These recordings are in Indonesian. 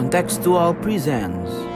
Contextual presents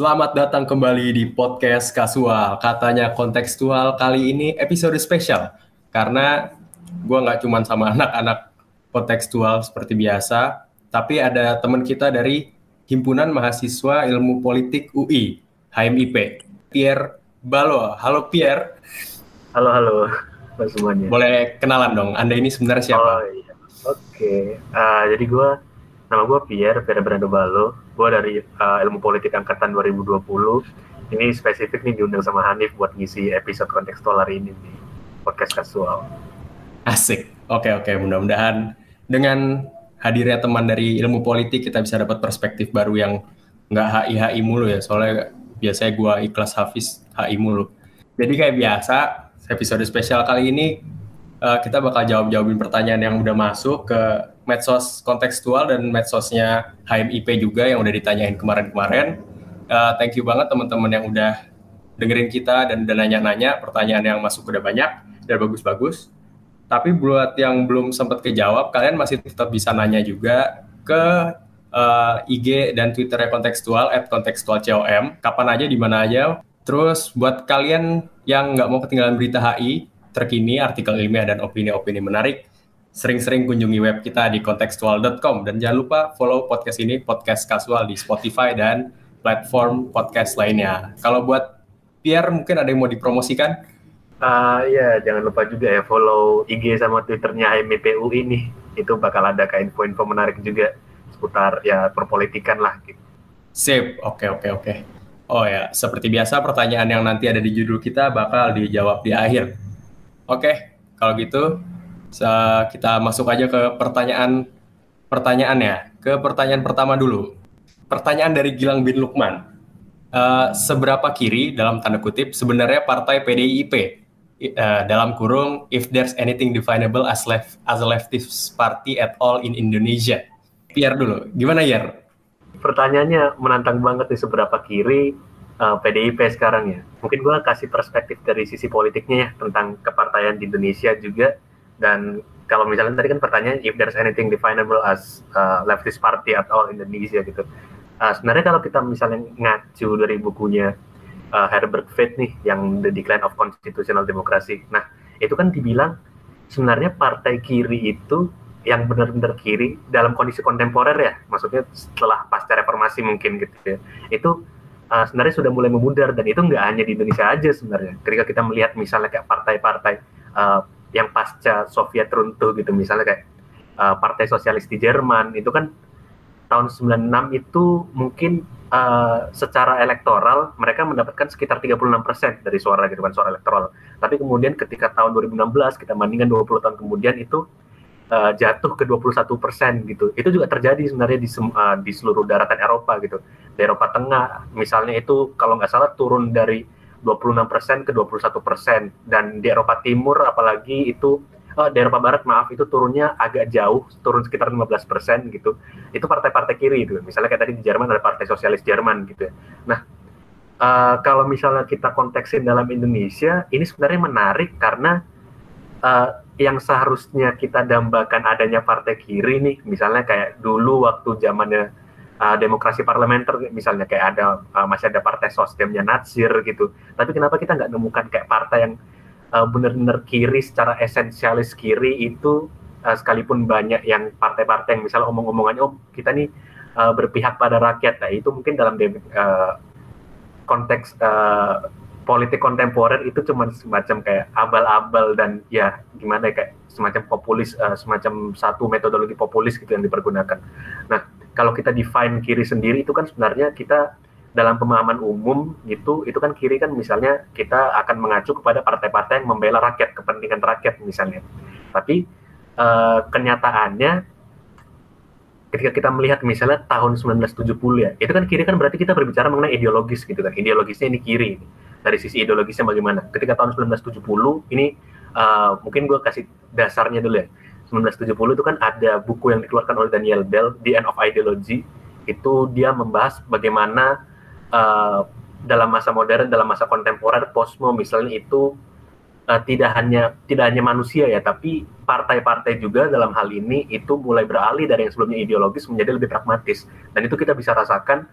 Selamat datang kembali di podcast Kasual. Katanya kontekstual kali ini episode spesial karena gue nggak cuma sama anak-anak kontekstual seperti biasa, tapi ada teman kita dari Himpunan Mahasiswa Ilmu Politik UI HMIP, Pierre Balo. Halo Pierre. Halo halo, semuanya. Boleh kenalan dong. Anda ini sebenarnya siapa? Oh iya, oke. Ah, jadi gue, nama gue Pierre, Pierre Brando Balo. Gue dari ah, Ilmu Politik Angkatan 2020. Ini spesifik nih diundang sama Hanif buat ngisi episode kontekstual hari ini nih. Podcast kasual. Asik. Oke oke. Mudah-mudahan dengan hadirnya teman dari ilmu politik kita bisa dapat perspektif baru yang nggak HI HI mulu ya. Soalnya biasanya gua ikhlas Hafiz HI mulu. Jadi kayak biasa episode spesial kali ini eh, kita bakal jawab-jawabin pertanyaan yang udah masuk ke medsos kontekstual dan medsosnya HMIP juga yang udah ditanyain kemarin-kemarin. Eh, thank you banget teman-teman yang udah dengerin kita dan udah nanya-nanya pertanyaan yang masuk udah banyak dan bagus-bagus. Tapi buat yang belum sempat kejawab, kalian masih tetap bisa nanya juga ke eh, IG dan Twitternya kontekstual at kontekstualcom kapan aja di mana aja. Terus buat kalian yang nggak mau ketinggalan berita HI terkini, artikel ilmiah dan opini-opini menarik, sering-sering kunjungi web kita di kontekstual.com dan jangan lupa follow podcast ini podcast kasual di Spotify dan platform podcast lainnya. Kalau buat Pierre mungkin ada yang mau dipromosikan? Ah iya, jangan lupa juga ya follow IG sama Twitternya HMIPU ini. Itu bakal ada kayak info-info menarik juga seputar ya perpolitikan lah gitu. Sip, oke oke oke. Oh ya, seperti biasa pertanyaan yang nanti ada di judul kita bakal dijawab di akhir. Oke, kalau gitu kita masuk aja ke pertanyaan pertanyaannya. Ke pertanyaan pertama dulu. Pertanyaan dari Gilang bin Lukman. Eh, seberapa kiri dalam tanda kutip sebenarnya partai PDIP I- eh, dalam kurung if there's anything definable as left as a leftist party at all in Indonesia. Pierre dulu, gimana Yer? Pertanyaannya menantang banget nih seberapa kiri uh, PDIP sekarang ya. Mungkin gua kasih perspektif dari sisi politiknya ya tentang kepartaian di Indonesia juga. Dan kalau misalnya tadi kan pertanyaan if there's anything definable as uh, leftist party at all in Indonesia gitu. Uh, sebenarnya kalau kita misalnya ngacu dari bukunya uh, Herbert Fate nih yang The Decline of Constitutional Democracy. Nah, itu kan dibilang sebenarnya partai kiri itu yang benar-benar kiri dalam kondisi kontemporer ya, maksudnya setelah pasca reformasi mungkin gitu ya. Itu uh, sebenarnya sudah mulai memudar dan itu nggak hanya di Indonesia aja sebenarnya. Ketika kita melihat misalnya kayak partai-partai uh, yang pasca Soviet runtuh gitu, misalnya kayak uh, Partai Sosialis di Jerman itu kan tahun 96 itu mungkin uh, secara elektoral mereka mendapatkan sekitar 36% dari suara gitu kan suara elektoral. Tapi kemudian ketika tahun 2016 kita bandingkan 20 tahun kemudian itu uh, jatuh ke 21 persen gitu. Itu juga terjadi sebenarnya di uh, di seluruh daratan Eropa gitu. Di Eropa Tengah misalnya itu kalau nggak salah turun dari 26 persen ke 21 persen dan di Eropa Timur apalagi itu oh, di Eropa Barat maaf itu turunnya agak jauh turun sekitar 15 persen gitu. Itu partai-partai kiri gitu. Misalnya kayak tadi di Jerman ada Partai Sosialis Jerman gitu ya. Nah uh, kalau misalnya kita konteksin dalam Indonesia ini sebenarnya menarik karena uh, yang seharusnya kita dambakan adanya partai kiri nih, misalnya kayak dulu waktu zamannya uh, demokrasi parlementer, misalnya kayak ada uh, masih ada partai sosdemnya Natsir gitu. Tapi kenapa kita nggak nemukan kayak partai yang uh, benar-benar kiri secara esensialis kiri itu uh, sekalipun banyak yang partai-partai yang misalnya omong-omongannya oh kita nih uh, berpihak pada rakyat, nah itu mungkin dalam uh, konteks uh, politik kontemporer itu cuma semacam kayak abal-abal dan ya gimana ya kayak semacam populis uh, semacam satu metodologi populis gitu yang dipergunakan. Nah, kalau kita define kiri sendiri itu kan sebenarnya kita dalam pemahaman umum gitu itu kan kiri kan misalnya kita akan mengacu kepada partai-partai yang membela rakyat kepentingan rakyat misalnya. Tapi uh, kenyataannya ketika kita melihat misalnya tahun 1970 ya, itu kan kiri kan berarti kita berbicara mengenai ideologis gitu kan. Ideologisnya ini kiri. Dari sisi ideologisnya bagaimana? Ketika tahun 1970 ini uh, mungkin gue kasih dasarnya dulu ya. 1970 itu kan ada buku yang dikeluarkan oleh Daniel Bell, The End of Ideology. Itu dia membahas bagaimana uh, dalam masa modern, dalam masa kontemporer, posmo misalnya itu uh, tidak hanya tidak hanya manusia ya, tapi partai-partai juga dalam hal ini itu mulai beralih dari yang sebelumnya ideologis menjadi lebih pragmatis. Dan itu kita bisa rasakan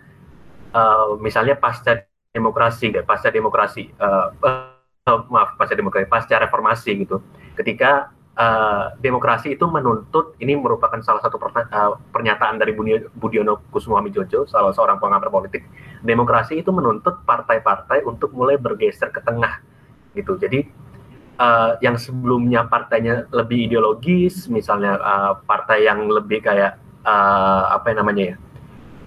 uh, misalnya pasca demokrasi, pasca demokrasi, uh, uh, maaf pasca demokrasi, pasca reformasi gitu. Ketika uh, demokrasi itu menuntut ini merupakan salah satu uh, pernyataan dari Budiono Kusumami-Jojo, salah seorang pengamat politik. Demokrasi itu menuntut partai-partai untuk mulai bergeser ke tengah gitu. Jadi uh, yang sebelumnya partainya lebih ideologis, misalnya uh, partai yang lebih kayak uh, apa yang namanya ya,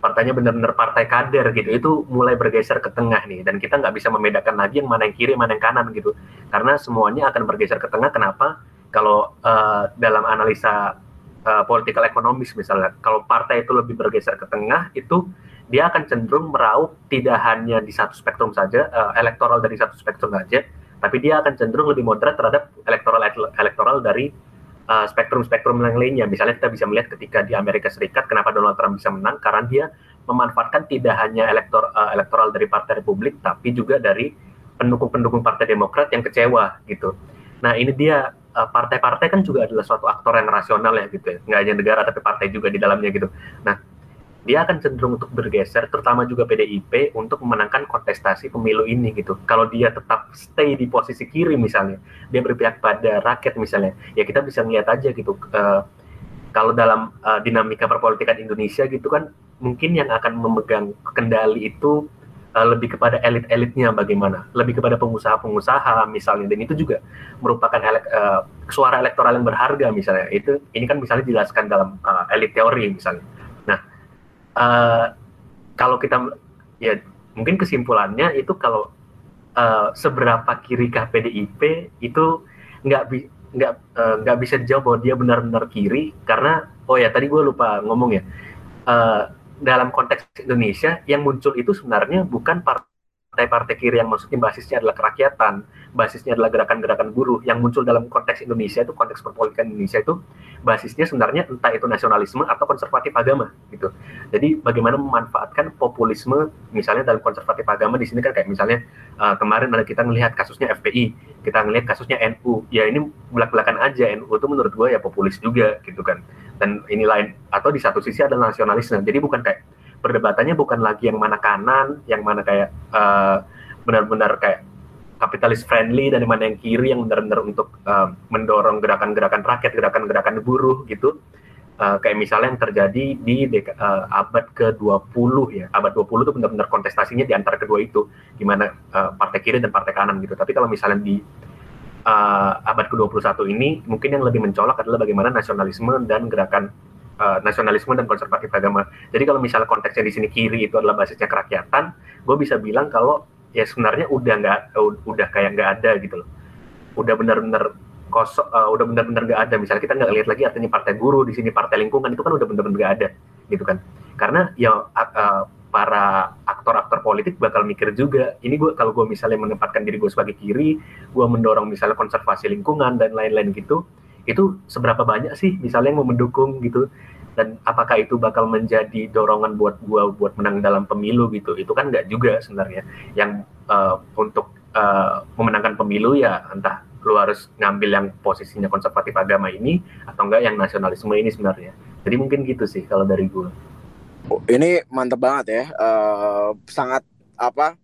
partainya benar-benar partai kader gitu, itu mulai bergeser ke tengah nih, dan kita nggak bisa membedakan lagi yang mana yang kiri, mana yang kanan gitu, karena semuanya akan bergeser ke tengah. Kenapa? Kalau uh, dalam analisa uh, political ekonomis misalnya, kalau partai itu lebih bergeser ke tengah, itu dia akan cenderung meraup tidak hanya di satu spektrum saja, uh, elektoral dari satu spektrum saja, tapi dia akan cenderung lebih moderat terhadap elektoral elektoral dari uh, spektrum-spektrum yang lainnya. Misalnya kita bisa melihat ketika di Amerika Serikat kenapa Donald Trump bisa menang karena dia memanfaatkan tidak hanya elektor uh, elektoral dari Partai Republik tapi juga dari pendukung-pendukung Partai Demokrat yang kecewa gitu. Nah ini dia uh, partai-partai kan juga adalah suatu aktor yang rasional ya gitu ya, nggak hanya negara tapi partai juga di dalamnya gitu. Nah dia akan cenderung untuk bergeser, terutama juga PDIP untuk memenangkan kontestasi pemilu ini gitu. Kalau dia tetap stay di posisi kiri misalnya, dia berpihak pada rakyat misalnya, ya kita bisa ngeliat aja gitu. Uh, kalau dalam uh, dinamika perpolitikan Indonesia gitu kan, mungkin yang akan memegang kendali itu uh, lebih kepada elit-elitnya bagaimana, lebih kepada pengusaha-pengusaha misalnya, dan itu juga merupakan elek, uh, suara elektoral yang berharga misalnya. Itu ini kan misalnya dijelaskan dalam uh, elit teori misalnya. Uh, kalau kita ya mungkin kesimpulannya itu kalau uh, seberapa kirikah PDIP itu nggak bi nggak uh, nggak bisa dijawab bahwa dia benar-benar kiri. Karena oh ya tadi gue lupa ngomong ya. Uh, dalam konteks Indonesia yang muncul itu sebenarnya bukan partai partai-partai kiri yang maksudnya basisnya adalah kerakyatan, basisnya adalah gerakan-gerakan buruh yang muncul dalam konteks Indonesia itu konteks perpolitikan Indonesia itu basisnya sebenarnya entah itu nasionalisme atau konservatif agama gitu. Jadi bagaimana memanfaatkan populisme misalnya dalam konservatif agama di sini kan kayak misalnya uh, kemarin ada kita melihat kasusnya FPI, kita melihat kasusnya NU. Ya ini belak-belakan aja NU itu menurut gue ya populis juga gitu kan. Dan ini lain atau di satu sisi adalah nasionalisme. Jadi bukan kayak perdebatannya bukan lagi yang mana kanan, yang mana kayak uh, benar-benar kayak kapitalis friendly dan yang mana yang kiri yang benar-benar untuk uh, mendorong gerakan-gerakan rakyat, gerakan-gerakan buruh gitu. Uh, kayak misalnya yang terjadi di uh, abad ke-20 ya. Abad 20 itu benar-benar kontestasinya di antara kedua itu, gimana uh, partai kiri dan partai kanan gitu. Tapi kalau misalnya di uh, abad ke-21 ini mungkin yang lebih mencolok adalah bagaimana nasionalisme dan gerakan uh, nasionalisme dan konservatif agama. Jadi kalau misalnya konteksnya di sini kiri itu adalah basisnya kerakyatan, gue bisa bilang kalau ya sebenarnya udah nggak udah kayak nggak ada gitu loh. Udah benar-benar kosong, uh, udah benar-benar nggak ada. Misalnya kita nggak lihat lagi artinya partai guru di sini partai lingkungan itu kan udah benar-benar nggak ada gitu kan. Karena ya uh, para aktor-aktor politik bakal mikir juga ini gue kalau gue misalnya menempatkan diri gue sebagai kiri gue mendorong misalnya konservasi lingkungan dan lain-lain gitu itu seberapa banyak sih misalnya yang mau mendukung gitu? Dan apakah itu bakal menjadi dorongan buat gua buat menang dalam pemilu gitu? Itu kan nggak juga sebenarnya. Yang uh, untuk uh, memenangkan pemilu ya entah lu harus ngambil yang posisinya konservatif agama ini atau enggak yang nasionalisme ini sebenarnya. Jadi mungkin gitu sih kalau dari oh, ini mantep banget ya uh, sangat apa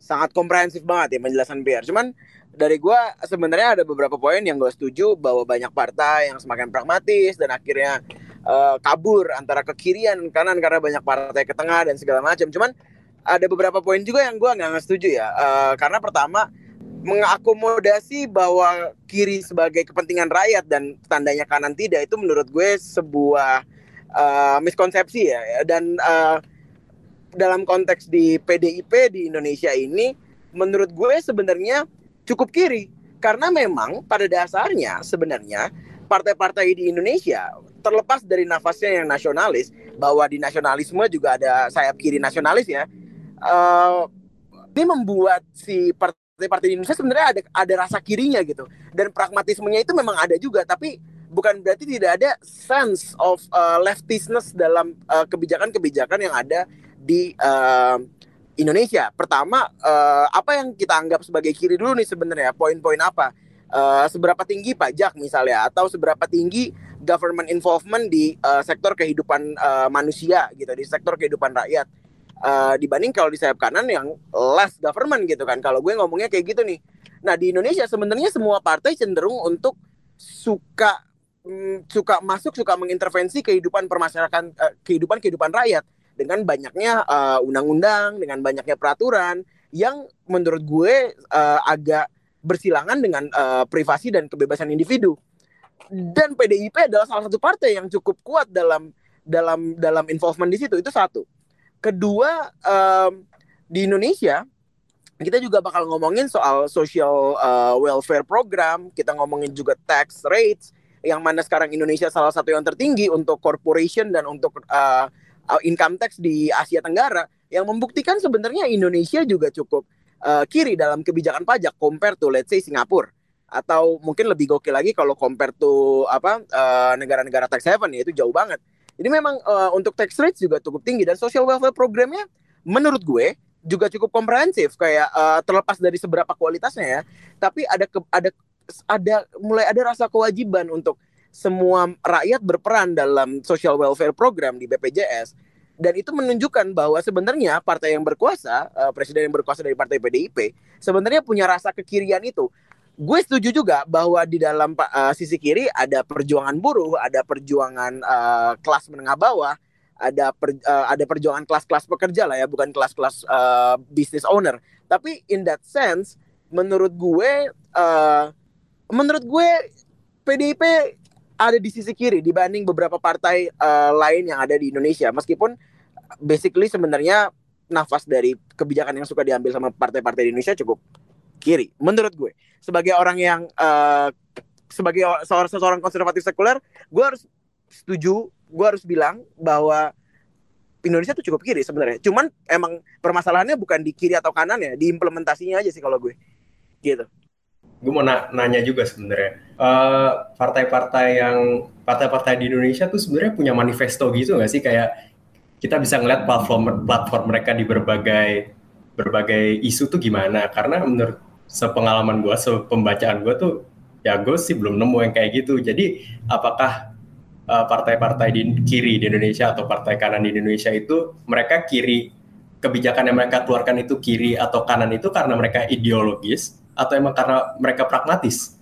sangat komprehensif banget ya penjelasan biar cuman dari gue sebenarnya ada beberapa poin yang gue setuju bahwa banyak partai yang semakin pragmatis dan akhirnya uh, kabur antara ke kiri dan kanan karena banyak partai ke tengah dan segala macam. Cuman ada beberapa poin juga yang gue nggak setuju ya uh, karena pertama mengakomodasi bahwa kiri sebagai kepentingan rakyat dan tandanya kanan tidak itu menurut gue sebuah uh, miskonsepsi ya dan uh, dalam konteks di PDIP di Indonesia ini menurut gue sebenarnya cukup kiri. Karena memang pada dasarnya sebenarnya partai-partai di Indonesia terlepas dari nafasnya yang nasionalis bahwa di nasionalisme juga ada sayap kiri nasionalis ya uh, ini membuat si partai-partai di Indonesia sebenarnya ada ada rasa kirinya gitu. Dan pragmatismenya itu memang ada juga tapi bukan berarti tidak ada sense of uh, leftishness dalam uh, kebijakan-kebijakan yang ada di uh, Indonesia. Pertama, uh, apa yang kita anggap sebagai kiri dulu nih sebenarnya? Poin-poin apa? Uh, seberapa tinggi pajak misalnya? Atau seberapa tinggi government involvement di uh, sektor kehidupan uh, manusia gitu di sektor kehidupan rakyat? Uh, dibanding kalau di sayap kanan yang less government gitu kan. Kalau gue ngomongnya kayak gitu nih. Nah di Indonesia sebenarnya semua partai cenderung untuk suka suka masuk suka mengintervensi kehidupan permasyarakatan uh, kehidupan kehidupan rakyat dengan banyaknya undang-undang dengan banyaknya peraturan yang menurut gue uh, agak bersilangan dengan uh, privasi dan kebebasan individu. Dan PDIP adalah salah satu partai yang cukup kuat dalam dalam dalam involvement di situ. Itu satu. Kedua, um, di Indonesia kita juga bakal ngomongin soal social uh, welfare program, kita ngomongin juga tax rates yang mana sekarang Indonesia salah satu yang tertinggi untuk corporation dan untuk uh, income tax di Asia Tenggara yang membuktikan sebenarnya Indonesia juga cukup uh, kiri dalam kebijakan pajak compare to let's say Singapura atau mungkin lebih gokil lagi kalau compare to apa uh, negara-negara tax haven ya itu jauh banget. Jadi memang uh, untuk tax rates juga cukup tinggi dan social welfare programnya menurut gue juga cukup komprehensif kayak uh, terlepas dari seberapa kualitasnya ya, tapi ada ke, ada ada mulai ada rasa kewajiban untuk semua rakyat berperan dalam social welfare program di BPJS dan itu menunjukkan bahwa sebenarnya partai yang berkuasa, uh, presiden yang berkuasa dari partai PDIP, sebenarnya punya rasa kekirian itu. Gue setuju juga bahwa di dalam uh, sisi kiri ada perjuangan buruh, ada perjuangan uh, kelas menengah bawah, ada per, uh, ada perjuangan kelas-kelas pekerja lah ya, bukan kelas-kelas uh, business owner. Tapi in that sense, menurut gue, uh, menurut gue PDIP ada di sisi kiri dibanding beberapa partai uh, lain yang ada di Indonesia. Meskipun basically sebenarnya nafas dari kebijakan yang suka diambil sama partai-partai di Indonesia cukup kiri menurut gue. Sebagai orang yang uh, sebagai seorang seorang konservatif sekuler gue harus setuju gue harus bilang bahwa Indonesia tuh cukup kiri sebenarnya. Cuman emang permasalahannya bukan di kiri atau kanan ya di implementasinya aja sih kalau gue. Gitu gue mau na nanya juga sebenarnya. Uh, partai-partai yang partai-partai di Indonesia tuh sebenarnya punya manifesto gitu nggak sih? Kayak kita bisa ngeliat platform platform mereka di berbagai berbagai isu tuh gimana? Karena menurut sepengalaman gue sepembacaan gue tuh ya gue sih belum nemu yang kayak gitu. Jadi apakah partai partai-partai di kiri di Indonesia atau partai kanan di Indonesia itu mereka kiri kebijakan yang mereka keluarkan itu kiri atau kanan itu karena mereka ideologis atau emang karena mereka pragmatis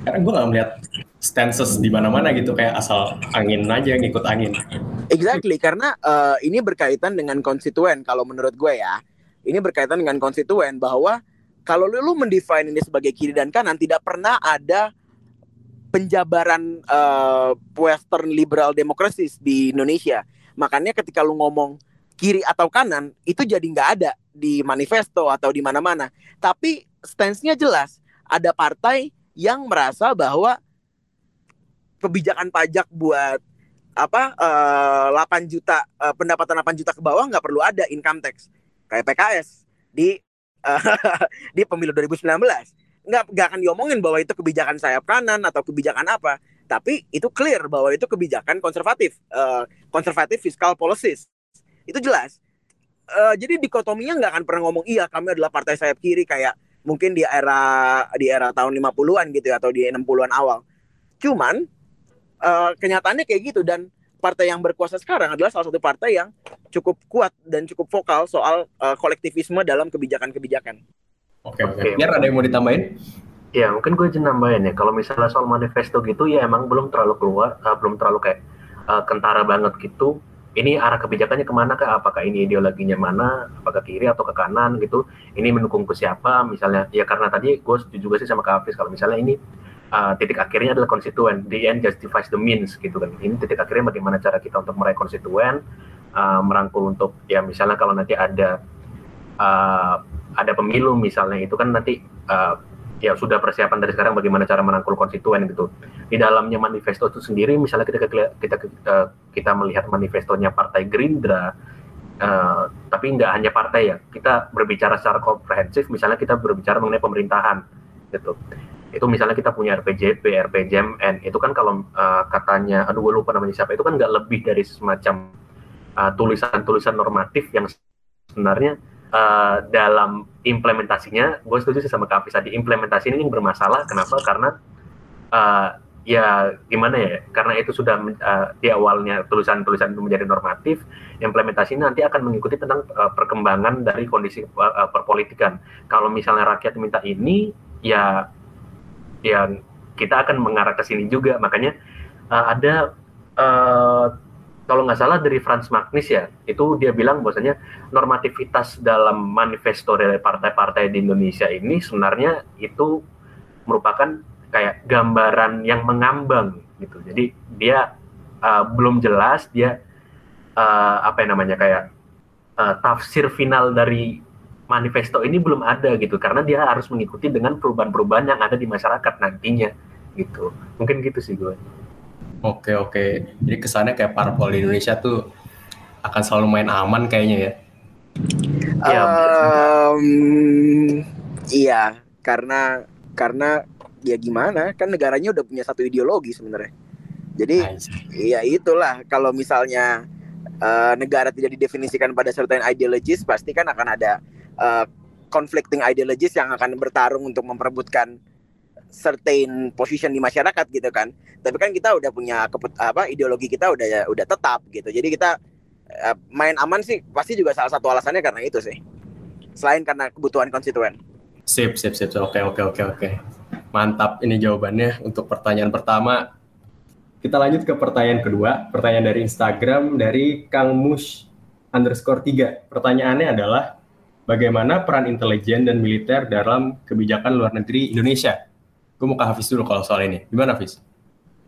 karena gue gak melihat stances di mana-mana gitu kayak asal angin aja ngikut angin. Exactly karena uh, ini berkaitan dengan konstituen kalau menurut gue ya. Ini berkaitan dengan konstituen bahwa kalau lu, lu mendefine ini sebagai kiri dan kanan tidak pernah ada penjabaran uh, Western liberal demokrasis di Indonesia. Makanya ketika lu ngomong kiri atau kanan itu jadi nggak ada di manifesto atau di mana-mana. Tapi stance-nya jelas. Ada partai yang merasa bahwa kebijakan pajak buat apa uh, eh, 8 juta uh, pendapatan 8 juta ke bawah nggak perlu ada income tax. Kayak PKS di uh, di pemilu 2019 nggak nggak akan diomongin bahwa itu kebijakan sayap kanan atau kebijakan apa. Tapi itu clear bahwa itu kebijakan konservatif uh, konservatif fiscal policies. Itu jelas. Uh, jadi dikotominya nggak akan pernah ngomong iya kami adalah partai sayap kiri kayak mungkin di era di era tahun 50-an gitu ya, atau di 60-an awal cuman uh, kenyataannya kayak gitu dan partai yang berkuasa sekarang adalah salah satu partai yang cukup kuat dan cukup vokal soal uh, kolektivisme dalam kebijakan-kebijakan. Oke, oke. Okay. Biar ada yang mau ditambahin? Ya, mungkin gue izin nambahin ya. Kalau misalnya soal manifesto gitu, ya emang belum terlalu keluar, uh, belum terlalu kayak uh, kentara banget gitu. Ini arah kebijakannya ke mana kah? Apakah ini ideologinya mana? Apakah kiri atau ke kanan gitu? Ini mendukung ke siapa? Misalnya, ya karena tadi gue setuju juga sih sama Kak Hafiz, kalau misalnya ini uh, titik akhirnya adalah konstituen. The end justifies the means gitu kan. Ini titik akhirnya bagaimana cara kita untuk meraih konstituen, uh, merangkul untuk ya misalnya kalau nanti ada uh, ada pemilu misalnya itu kan nanti uh, ya sudah persiapan dari sekarang bagaimana cara merangkul konstituen gitu. Di dalamnya manifesto itu sendiri, misalnya kita kita kita, kita melihat manifestonya Partai Gerindra, uh, tapi nggak hanya partai ya, kita berbicara secara komprehensif. Misalnya kita berbicara mengenai pemerintahan, gitu. Itu misalnya kita punya RPJP, RPJMN, itu kan kalau uh, katanya, aduh gue lupa namanya siapa, itu kan nggak lebih dari semacam tulisan-tulisan uh, normatif yang sebenarnya uh, dalam implementasinya, gue setuju sih sama Kak Afis tadi, implementasi ini yang bermasalah. Kenapa? Karena uh, ya gimana ya? Karena itu sudah uh, di awalnya tulisan-tulisan itu menjadi normatif, implementasi nanti akan mengikuti tentang uh, perkembangan dari kondisi uh, perpolitikan. Kalau misalnya rakyat minta ini, ya yang kita akan mengarah ke sini juga. Makanya uh, ada uh, kalau nggak salah dari Franz Magnis ya, itu dia bilang bahwasanya normativitas dalam manifesto dari partai-partai di Indonesia ini sebenarnya itu merupakan kayak gambaran yang mengambang gitu. Jadi dia uh, belum jelas dia uh, apa yang namanya kayak uh, tafsir final dari manifesto ini belum ada gitu karena dia harus mengikuti dengan perubahan-perubahan yang ada di masyarakat nantinya gitu. Mungkin gitu sih gue. Oke oke. Jadi kesannya kayak parpol di Indonesia tuh akan selalu main aman kayaknya ya. Iya. Um, iya, karena karena ya gimana kan negaranya udah punya satu ideologi sebenarnya. Jadi iya itulah kalau misalnya uh, negara tidak didefinisikan pada certain ideologies pasti kan akan ada uh, conflicting ideologies yang akan bertarung untuk memperebutkan certain position di masyarakat gitu kan. Tapi kan kita udah punya keput apa ideologi kita udah udah tetap gitu. Jadi kita uh, main aman sih pasti juga salah satu alasannya karena itu sih. Selain karena kebutuhan konstituen. Sip, sip, sip. Oke, oke, oke, oke. Mantap ini jawabannya untuk pertanyaan pertama. Kita lanjut ke pertanyaan kedua. Pertanyaan dari Instagram dari Kang Mush underscore 3. Pertanyaannya adalah, bagaimana peran intelijen dan militer dalam kebijakan luar negeri Indonesia? Gue mau ke Hafiz dulu kalau soal ini. Gimana Hafiz?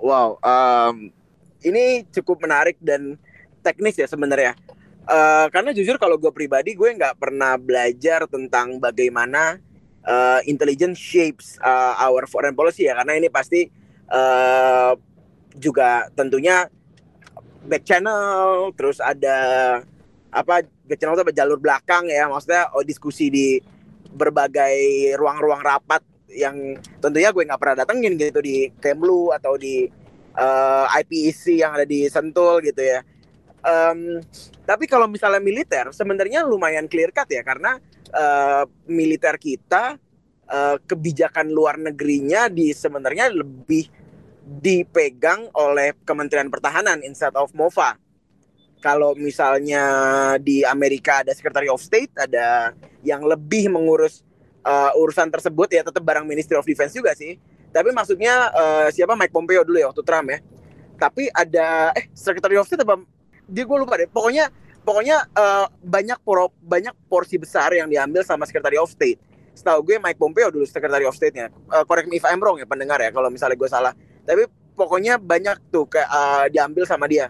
Wow, um, ini cukup menarik dan teknis ya sebenarnya. Uh, karena jujur kalau gue pribadi gue nggak pernah belajar tentang bagaimana uh, intelligence shapes uh, our foreign policy ya karena ini pasti uh, juga tentunya back channel terus ada apa back channel itu jalur belakang ya maksudnya oh, diskusi di berbagai ruang-ruang rapat yang tentunya gue nggak pernah datengin gitu di Kemlu atau di uh, eh, IPEC yang ada di Sentul gitu ya. Um, tapi kalau misalnya militer sebenarnya lumayan clear cut ya karena uh, militer kita uh, kebijakan luar negerinya di sebenarnya lebih dipegang oleh Kementerian Pertahanan instead of MOFA. Kalau misalnya di Amerika ada Secretary of State, ada yang lebih mengurus uh, urusan tersebut ya tetap barang Ministry of Defense juga sih. Tapi maksudnya uh, siapa Mike Pompeo dulu ya waktu Trump ya. Tapi ada eh Secretary of State apa dia gue lupa deh. Pokoknya pokoknya uh, banyak por banyak porsi besar yang diambil sama Secretary of State. Setahu gue Mike Pompeo dulu Secretary of State-nya. Uh, correct me if I'm wrong ya pendengar ya kalau misalnya gue salah. Tapi pokoknya banyak tuh kayak uh, diambil sama dia.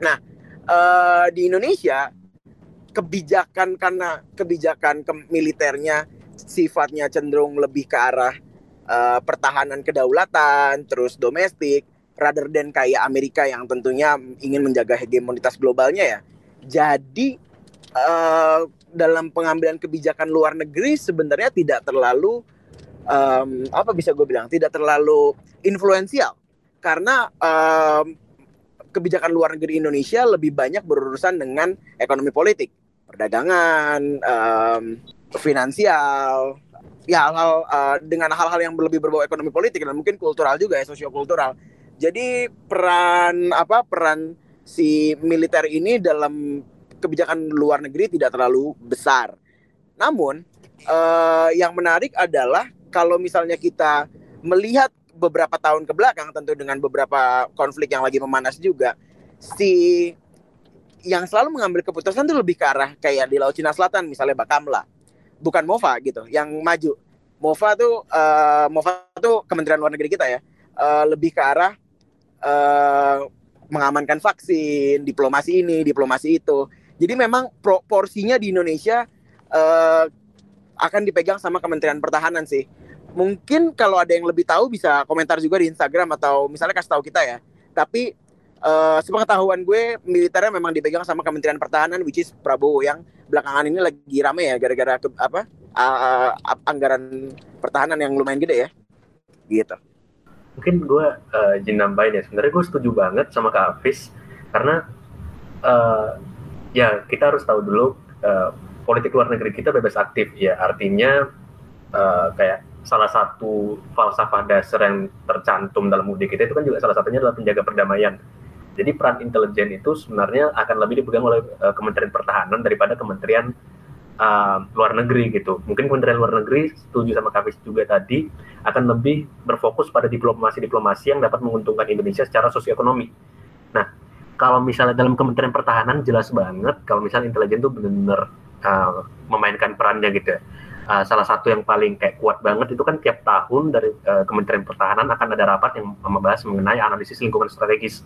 Nah, uh, di Indonesia kebijakan karena kebijakan ke militernya sifatnya cenderung lebih ke arah uh, pertahanan kedaulatan, terus domestik, rather than kayak Amerika yang tentunya ingin menjaga hegemonitas globalnya ya. Jadi uh, dalam pengambilan kebijakan luar negeri sebenarnya tidak terlalu um, apa bisa gue bilang tidak terlalu influensial karena um, kebijakan luar negeri Indonesia lebih banyak berurusan dengan ekonomi politik, perdagangan, um, finansial, ya hal-hal uh, dengan hal-hal yang lebih berbau ekonomi politik dan mungkin kultural juga ya sosiokultural. Jadi peran apa peran si militer ini dalam kebijakan luar negeri tidak terlalu besar. Namun uh, yang menarik adalah kalau misalnya kita melihat beberapa tahun ke belakang tentu dengan beberapa konflik yang lagi memanas juga si yang selalu mengambil keputusan itu lebih ke arah kayak di Laut Cina Selatan misalnya Bakamla bukan MOFA gitu yang maju. MOFA tuh uh, MOFA tuh Kementerian Luar Negeri kita ya. Uh, lebih ke arah uh, mengamankan vaksin, diplomasi ini, diplomasi itu. Jadi memang porsinya di Indonesia uh, akan dipegang sama Kementerian Pertahanan sih. mungkin kalau ada yang lebih tahu bisa komentar juga di Instagram atau misalnya kasih tahu kita ya. Tapi uh, sepengetahuan gue militernya memang dipegang sama Kementerian Pertahanan which is Prabowo yang belakangan ini lagi rame ya gara-gara apa uh, anggaran pertahanan yang lumayan gede ya. Gitu. Mungkin gue uh, izin nambahin ya. Sebenarnya gue setuju banget sama Kak Hafiz karena uh, ya kita harus tahu dulu uh, politik luar negeri kita bebas aktif ya artinya uh, kayak salah satu falsafah dasar yang tercantum dalam UUD kita itu kan juga salah satunya adalah penjaga perdamaian. Jadi peran intelijen itu sebenarnya akan lebih dipegang oleh uh, Kementerian Pertahanan daripada Kementerian uh, Luar Negeri gitu. Mungkin Kementerian Luar Negeri setuju sama Kavis juga tadi akan lebih berfokus pada diplomasi-diplomasi yang dapat menguntungkan Indonesia secara sosioekonomi. Nah, kalau misalnya dalam Kementerian Pertahanan jelas banget kalau misalnya intelijen itu benar-benar uh, memainkan perannya gitu. Uh, salah satu yang paling kayak kuat banget itu kan tiap tahun dari uh, Kementerian Pertahanan akan ada rapat yang membahas mengenai analisis lingkungan strategis.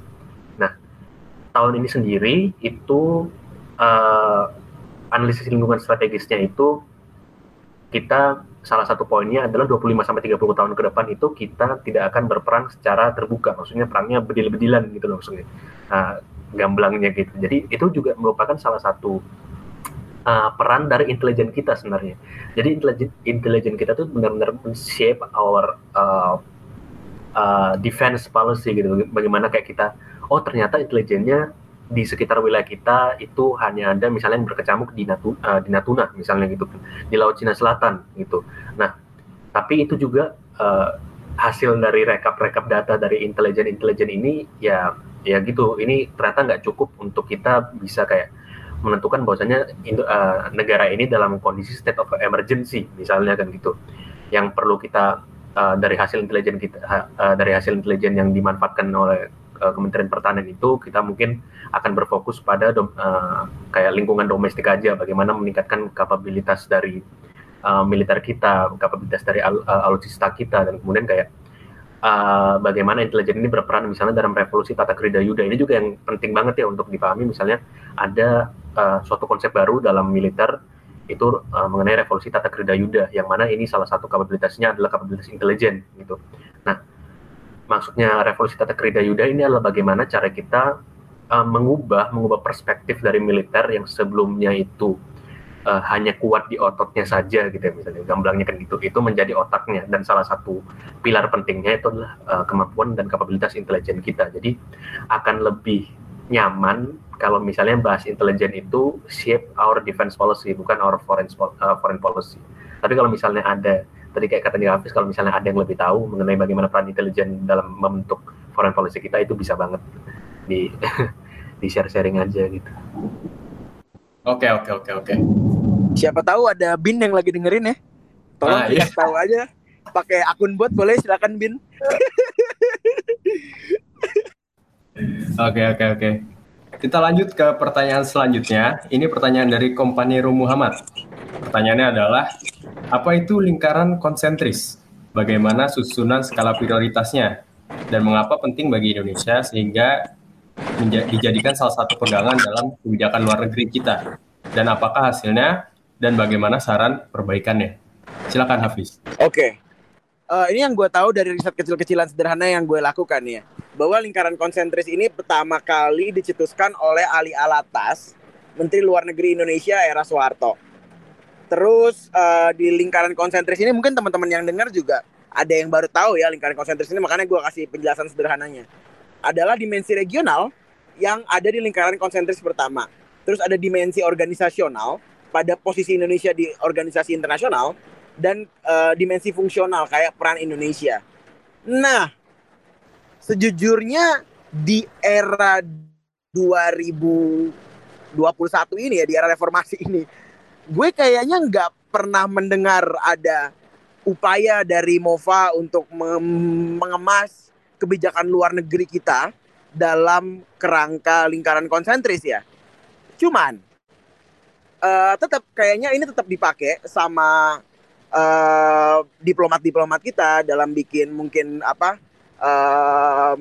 Tahun ini sendiri itu uh, analisis lingkungan strategisnya itu kita salah satu poinnya adalah 25 sampai 30 tahun ke depan itu kita tidak akan berperang secara terbuka. Maksudnya perangnya bedil-bedilan gitu loh maksudnya. Nah, gamblangnya gitu. Jadi itu juga merupakan salah satu uh, peran dari intelijen kita sebenarnya. Jadi intelijen intelijen kita tuh benar-benar shape our uh, uh, defense policy gitu. Bagaimana kayak kita, oh ternyata intelijennya di sekitar wilayah kita itu hanya ada misalnya yang berkecamuk di, Natuna, uh, di Natuna misalnya gitu di Laut Cina Selatan gitu. Nah, tapi itu juga uh, hasil dari rekap-rekap data dari intelijen-intelijen ini ya ya gitu. Ini ternyata nggak cukup untuk kita bisa kayak menentukan bahwasanya uh, negara ini dalam kondisi state of emergency misalnya kan gitu yang perlu kita uh, dari hasil intelijen kita uh, dari hasil intelijen yang dimanfaatkan oleh Kementerian Pertahanan itu kita mungkin akan berfokus pada uh, kayak lingkungan domestik aja. Bagaimana meningkatkan kapabilitas dari uh, militer kita kapabilitas dari al, uh, alutsista kita. Dan kemudian kayak uh, bagaimana intelijen ini berperan misalnya dalam revolusi tata kerja Yuda. Ini juga yang penting banget ya untuk dipahami. Misalnya ada uh, suatu konsep baru dalam militer itu uh, mengenai revolusi tata kerja Yuda. Yang mana ini salah satu kapabilitasnya adalah kapabilitas intelijen gitu. Nah, maksudnya revolusi tata kerja Yuda ini adalah bagaimana cara kita uh, mengubah mengubah perspektif dari militer yang sebelumnya itu uh, hanya kuat di ototnya saja gitu ya misalnya gamblangnya kan gitu itu menjadi otaknya. Dan salah satu pilar pentingnya itu adalah uh, kemampuan dan kapabilitas intelijen kita. Jadi akan lebih nyaman kalau misalnya bahas intelijen itu shape our defense policy bukan our foreign uh, foreign policy. Tapi kalau misalnya ada tadi kayak kata Hafiz kalau misalnya ada yang lebih tahu mengenai bagaimana peran intelijen dalam membentuk foreign policy kita itu bisa banget di di share sharing aja gitu Oke oke oke oke. Siapa tahu ada Bin yang lagi dengerin ya. Tolong nah, iya. tahu aja. Pakai akun bot boleh silakan Bin. Oke oke oke. Kita lanjut ke pertanyaan selanjutnya. Ini pertanyaan dari Kompani Muhammad. Pertanyaannya adalah apa itu lingkaran konsentris? Bagaimana susunan skala prioritasnya? Dan mengapa penting bagi Indonesia sehingga dijadikan salah satu pegangan dalam kebijakan luar negeri kita? Dan apakah hasilnya dan bagaimana saran perbaikannya? Silakan Hafiz. Oke. Okay. Uh, ini yang gue tahu dari riset kecil-kecilan sederhana yang gue lakukan ya. Bahwa lingkaran konsentris ini pertama kali dicetuskan oleh Ali Alatas, Menteri Luar Negeri Indonesia era Soeharto. Terus uh, di lingkaran konsentris ini mungkin teman-teman yang dengar juga ada yang baru tahu ya lingkaran konsentris ini makanya gue kasih penjelasan sederhananya adalah dimensi regional yang ada di lingkaran konsentris pertama. Terus ada dimensi organisasional pada posisi Indonesia di organisasi internasional dan uh, dimensi fungsional kayak peran Indonesia. Nah, sejujurnya di era 2021 ini ya di era reformasi ini, gue kayaknya nggak pernah mendengar ada upaya dari MOVA untuk mengemas kebijakan luar negeri kita dalam kerangka lingkaran konsentris ya. Cuman uh, tetap kayaknya ini tetap dipakai sama uh, diplomat-diplomat kita dalam bikin mungkin apa uh,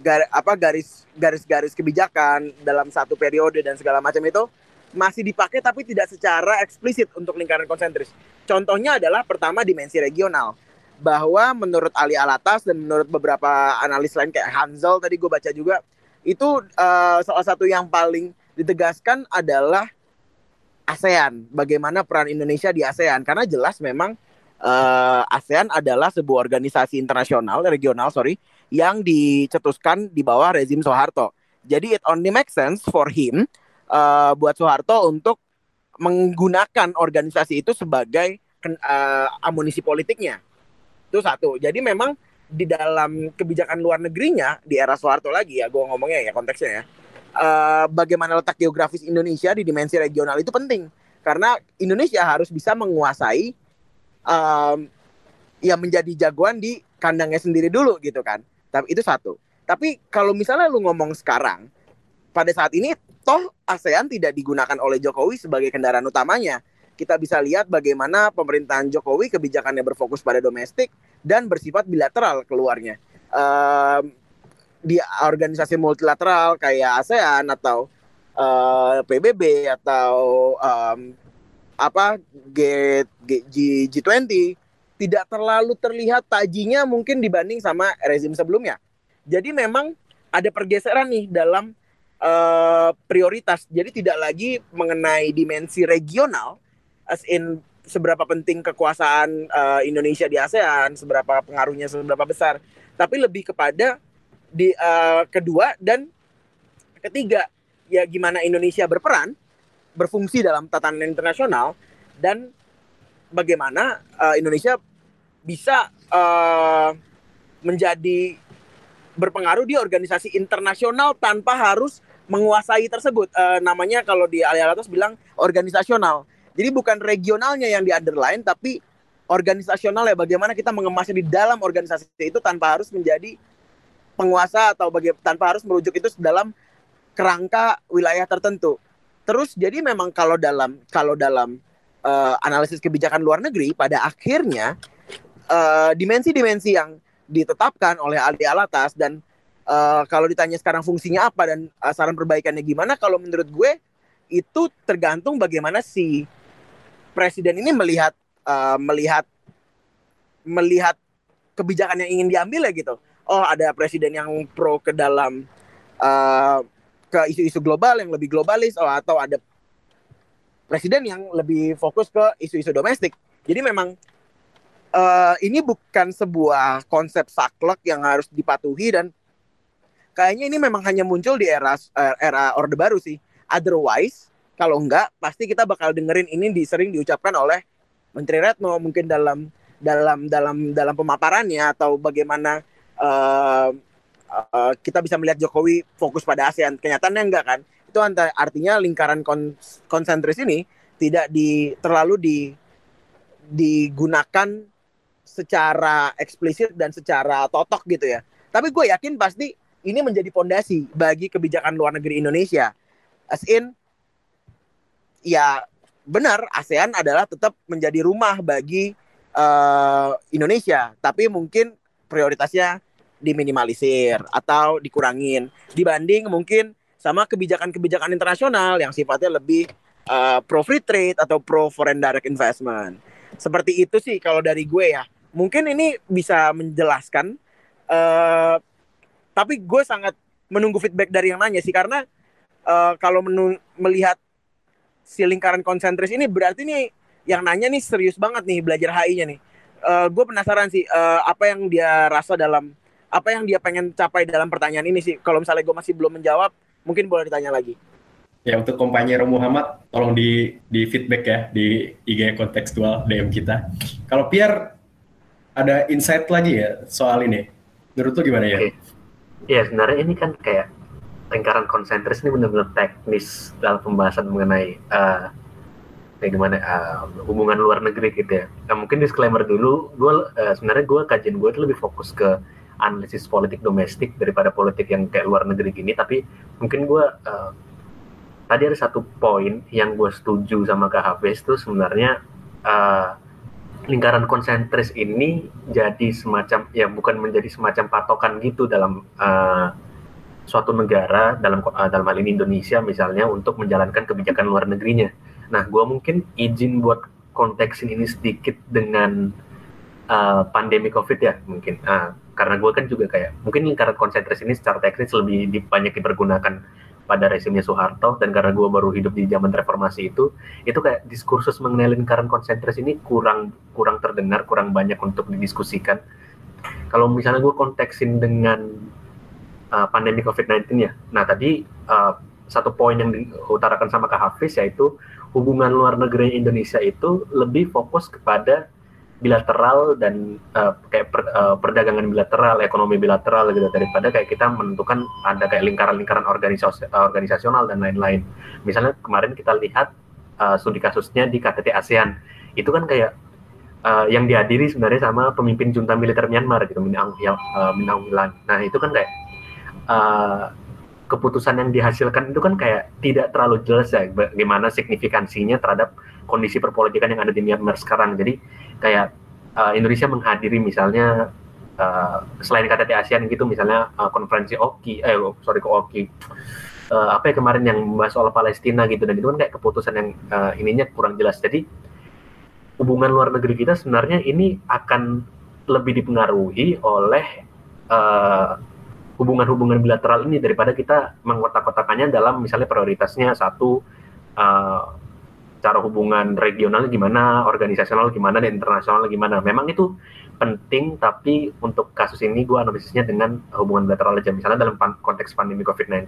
gar, apa garis garis-garis kebijakan dalam satu periode dan segala macam itu masih dipakai tapi tidak secara eksplisit untuk lingkaran konsentris. Contohnya adalah pertama dimensi regional bahwa menurut Ali Alatas dan menurut beberapa analis lain kayak Hansel tadi gue baca juga itu uh, salah satu yang paling ditegaskan adalah ASEAN. Bagaimana peran Indonesia di ASEAN? Karena jelas memang uh, ASEAN adalah sebuah organisasi internasional regional sorry yang dicetuskan di bawah rezim Soeharto. Jadi it only makes sense for him uh, buat Soeharto untuk menggunakan organisasi itu sebagai uh, amunisi politiknya. Itu satu. Jadi memang di dalam kebijakan luar negerinya di era Soeharto lagi ya, gue ngomongnya ya konteksnya ya. Uh, bagaimana letak geografis Indonesia di dimensi regional itu penting karena Indonesia harus bisa menguasai um, ya menjadi jagoan di kandangnya sendiri dulu gitu kan. Tapi itu satu. Tapi kalau misalnya lu ngomong sekarang, pada saat ini toh ASEAN tidak digunakan oleh Jokowi sebagai kendaraan utamanya. Kita bisa lihat bagaimana pemerintahan Jokowi kebijakannya berfokus pada domestik dan bersifat bilateral keluarnya. Um, di organisasi multilateral kayak ASEAN atau uh, eh, PBB atau um, apa G, G, G20 tidak terlalu terlihat tajinya mungkin dibanding sama rezim sebelumnya. Jadi memang ada pergeseran nih dalam uh, prioritas. Jadi tidak lagi mengenai dimensi regional, as in seberapa penting kekuasaan uh, Indonesia di ASEAN, seberapa pengaruhnya seberapa besar, tapi lebih kepada di uh, kedua dan ketiga ya gimana Indonesia berperan, berfungsi dalam tatanan internasional dan bagaimana uh, Indonesia bisa uh, menjadi berpengaruh di organisasi internasional tanpa harus menguasai tersebut. Uh, namanya kalau di Alialatos bilang organisasional. Jadi bukan regionalnya yang di underline, tapi organisasional ya bagaimana kita mengemasnya di dalam organisasi itu tanpa harus menjadi penguasa atau baga tanpa harus merujuk itu dalam kerangka wilayah tertentu. Terus jadi memang kalau dalam kalau dalam uh, analisis kebijakan luar negeri pada akhirnya dimensi-dimensi uh, yang ditetapkan oleh Ali Alatas dan uh, kalau ditanya sekarang fungsinya apa dan uh, saran perbaikannya gimana kalau menurut gue itu tergantung bagaimana si presiden ini melihat uh, melihat melihat kebijakan yang ingin diambil ya gitu oh ada presiden yang pro ke dalam uh, ke isu-isu global yang lebih globalis oh atau ada presiden yang lebih fokus ke isu-isu domestik jadi memang uh, ini bukan sebuah konsep saklek yang harus dipatuhi dan kayaknya ini memang hanya muncul di era uh, era Orde Baru sih. Otherwise, kalau enggak pasti kita bakal dengerin ini di, sering diucapkan oleh Menteri Retno mungkin dalam dalam dalam dalam pemaparannya atau bagaimana uh, uh, kita bisa melihat Jokowi fokus pada ASEAN. Kenyataannya enggak kan? Itu artinya lingkaran konsentris ini tidak di terlalu di digunakan secara eksplisit dan secara totok gitu ya. Tapi gue yakin pasti ini menjadi pondasi bagi kebijakan luar negeri Indonesia. As in, ya benar ASEAN adalah tetap menjadi rumah bagi uh, Indonesia, tapi mungkin prioritasnya diminimalisir atau dikurangin dibanding mungkin sama kebijakan-kebijakan internasional yang sifatnya lebih uh, pro free trade atau pro foreign direct investment. Seperti itu sih kalau dari gue ya mungkin ini bisa menjelaskan uh, tapi gue sangat menunggu feedback dari yang nanya sih karena uh, kalau melihat si lingkaran konsentris ini berarti nih yang nanya nih serius banget nih belajar HI-nya nih. Uh, gue penasaran sih uh, apa yang dia rasa dalam apa yang dia pengen capai dalam pertanyaan ini sih. Kalau misalnya gue masih belum menjawab, mungkin boleh ditanya lagi. Ya untuk kompanyero Muhammad, tolong di di feedback ya di IG kontekstual DM kita. Kalau Pierre ada insight lagi ya soal ini. Menurut lo gimana ya? Iya, sebenarnya ini kan kayak lingkaran konsentris ini benar-benar teknis dalam pembahasan mengenai uh, kayak gimana uh, hubungan luar negeri gitu ya. Nah, mungkin disclaimer dulu, gue uh, sebenarnya gue kajian gue itu lebih fokus ke analisis politik domestik daripada politik yang kayak luar negeri gini. Tapi mungkin gue uh, tadi ada satu poin yang gue setuju sama Kak Hafiz itu sebenarnya uh, lingkaran konsentris ini jadi semacam ya bukan menjadi semacam patokan gitu dalam uh, suatu negara dalam uh, dalam hal ini Indonesia misalnya untuk menjalankan kebijakan luar negerinya. Nah, gue mungkin izin buat konteksin ini sedikit dengan uh, pandemi COVID ya mungkin. Uh, karena gue kan juga kayak mungkin lingkaran konsentris ini secara teknis lebih banyak dipergunakan pada rezimnya Soeharto dan karena gue baru hidup di zaman reformasi itu itu kayak diskursus mengenai lingkaran konsentris ini kurang kurang terdengar kurang banyak untuk didiskusikan kalau misalnya gue konteksin dengan uh, pandemi COVID-19 ya. Nah tadi uh, satu poin yang diutarakan sama Kak Hafiz yaitu hubungan luar negeri Indonesia itu lebih fokus kepada bilateral dan uh, kayak per, uh, perdagangan bilateral, ekonomi bilateral gitu daripada kayak kita menentukan ada kayak lingkaran-lingkaran organisasi organisasional dan lain-lain. Misalnya kemarin kita lihat uh, studi kasusnya di KTT ASEAN itu kan kayak uh, yang dihadiri sebenarnya sama pemimpin junta militer Myanmar gitu Min Aung uh, Aung Hlaing. Nah itu kan kayak uh, keputusan yang dihasilkan itu kan kayak tidak terlalu jelas ya bagaimana signifikansinya terhadap kondisi perpolitikan yang ada di Myanmar sekarang. Jadi kayak uh, Indonesia menghadiri misalnya uh, selain KTT ASEAN gitu misalnya uh, konferensi OKI, eh oh, sorry ke OKI, uh, apa ya kemarin yang membahas soal Palestina gitu dan itu kan kayak keputusan yang uh, ininya kurang jelas. Jadi hubungan luar negeri kita sebenarnya ini akan lebih dipengaruhi oleh uh, hubungan-hubungan bilateral ini daripada kita mengkotak-kotakannya dalam misalnya prioritasnya satu uh, cara hubungan regional gimana, organisasional gimana, dan internasional gimana. Memang itu penting, tapi untuk kasus ini gue analisisnya dengan hubungan bilateral aja. Misalnya dalam pan konteks pandemi COVID-19,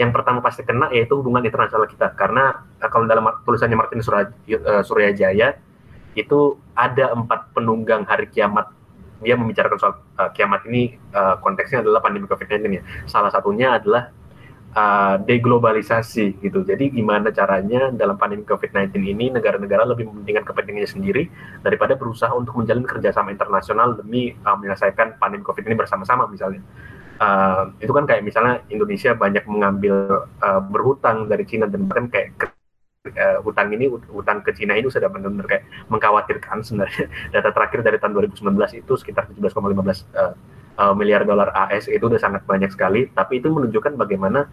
yang pertama pasti kena yaitu hubungan internasional kita. Karena uh, kalau dalam tulisannya Martin Suryajaya, itu ada empat penunggang hari kiamat dia membicarakan soal uh, kiamat ini uh, konteksnya adalah pandemi COVID-19 ya. Salah satunya adalah uh, deglobalisasi gitu. Jadi gimana caranya dalam pandemi COVID-19 ini negara-negara lebih mementingkan kepentingannya sendiri daripada berusaha untuk menjalin kerjasama internasional demi uh, menyelesaikan pandemi COVID ini bersama-sama misalnya. Uh, itu kan kayak misalnya Indonesia banyak mengambil uh, berhutang dari Cina dan bahkan kayak uh, utang ini utang ke Cina ini sudah benar-benar kayak mengkhawatirkan sebenarnya data terakhir dari tahun 2019 itu sekitar 17,15 uh, uh, miliar dolar AS itu udah sangat banyak sekali tapi itu menunjukkan bagaimana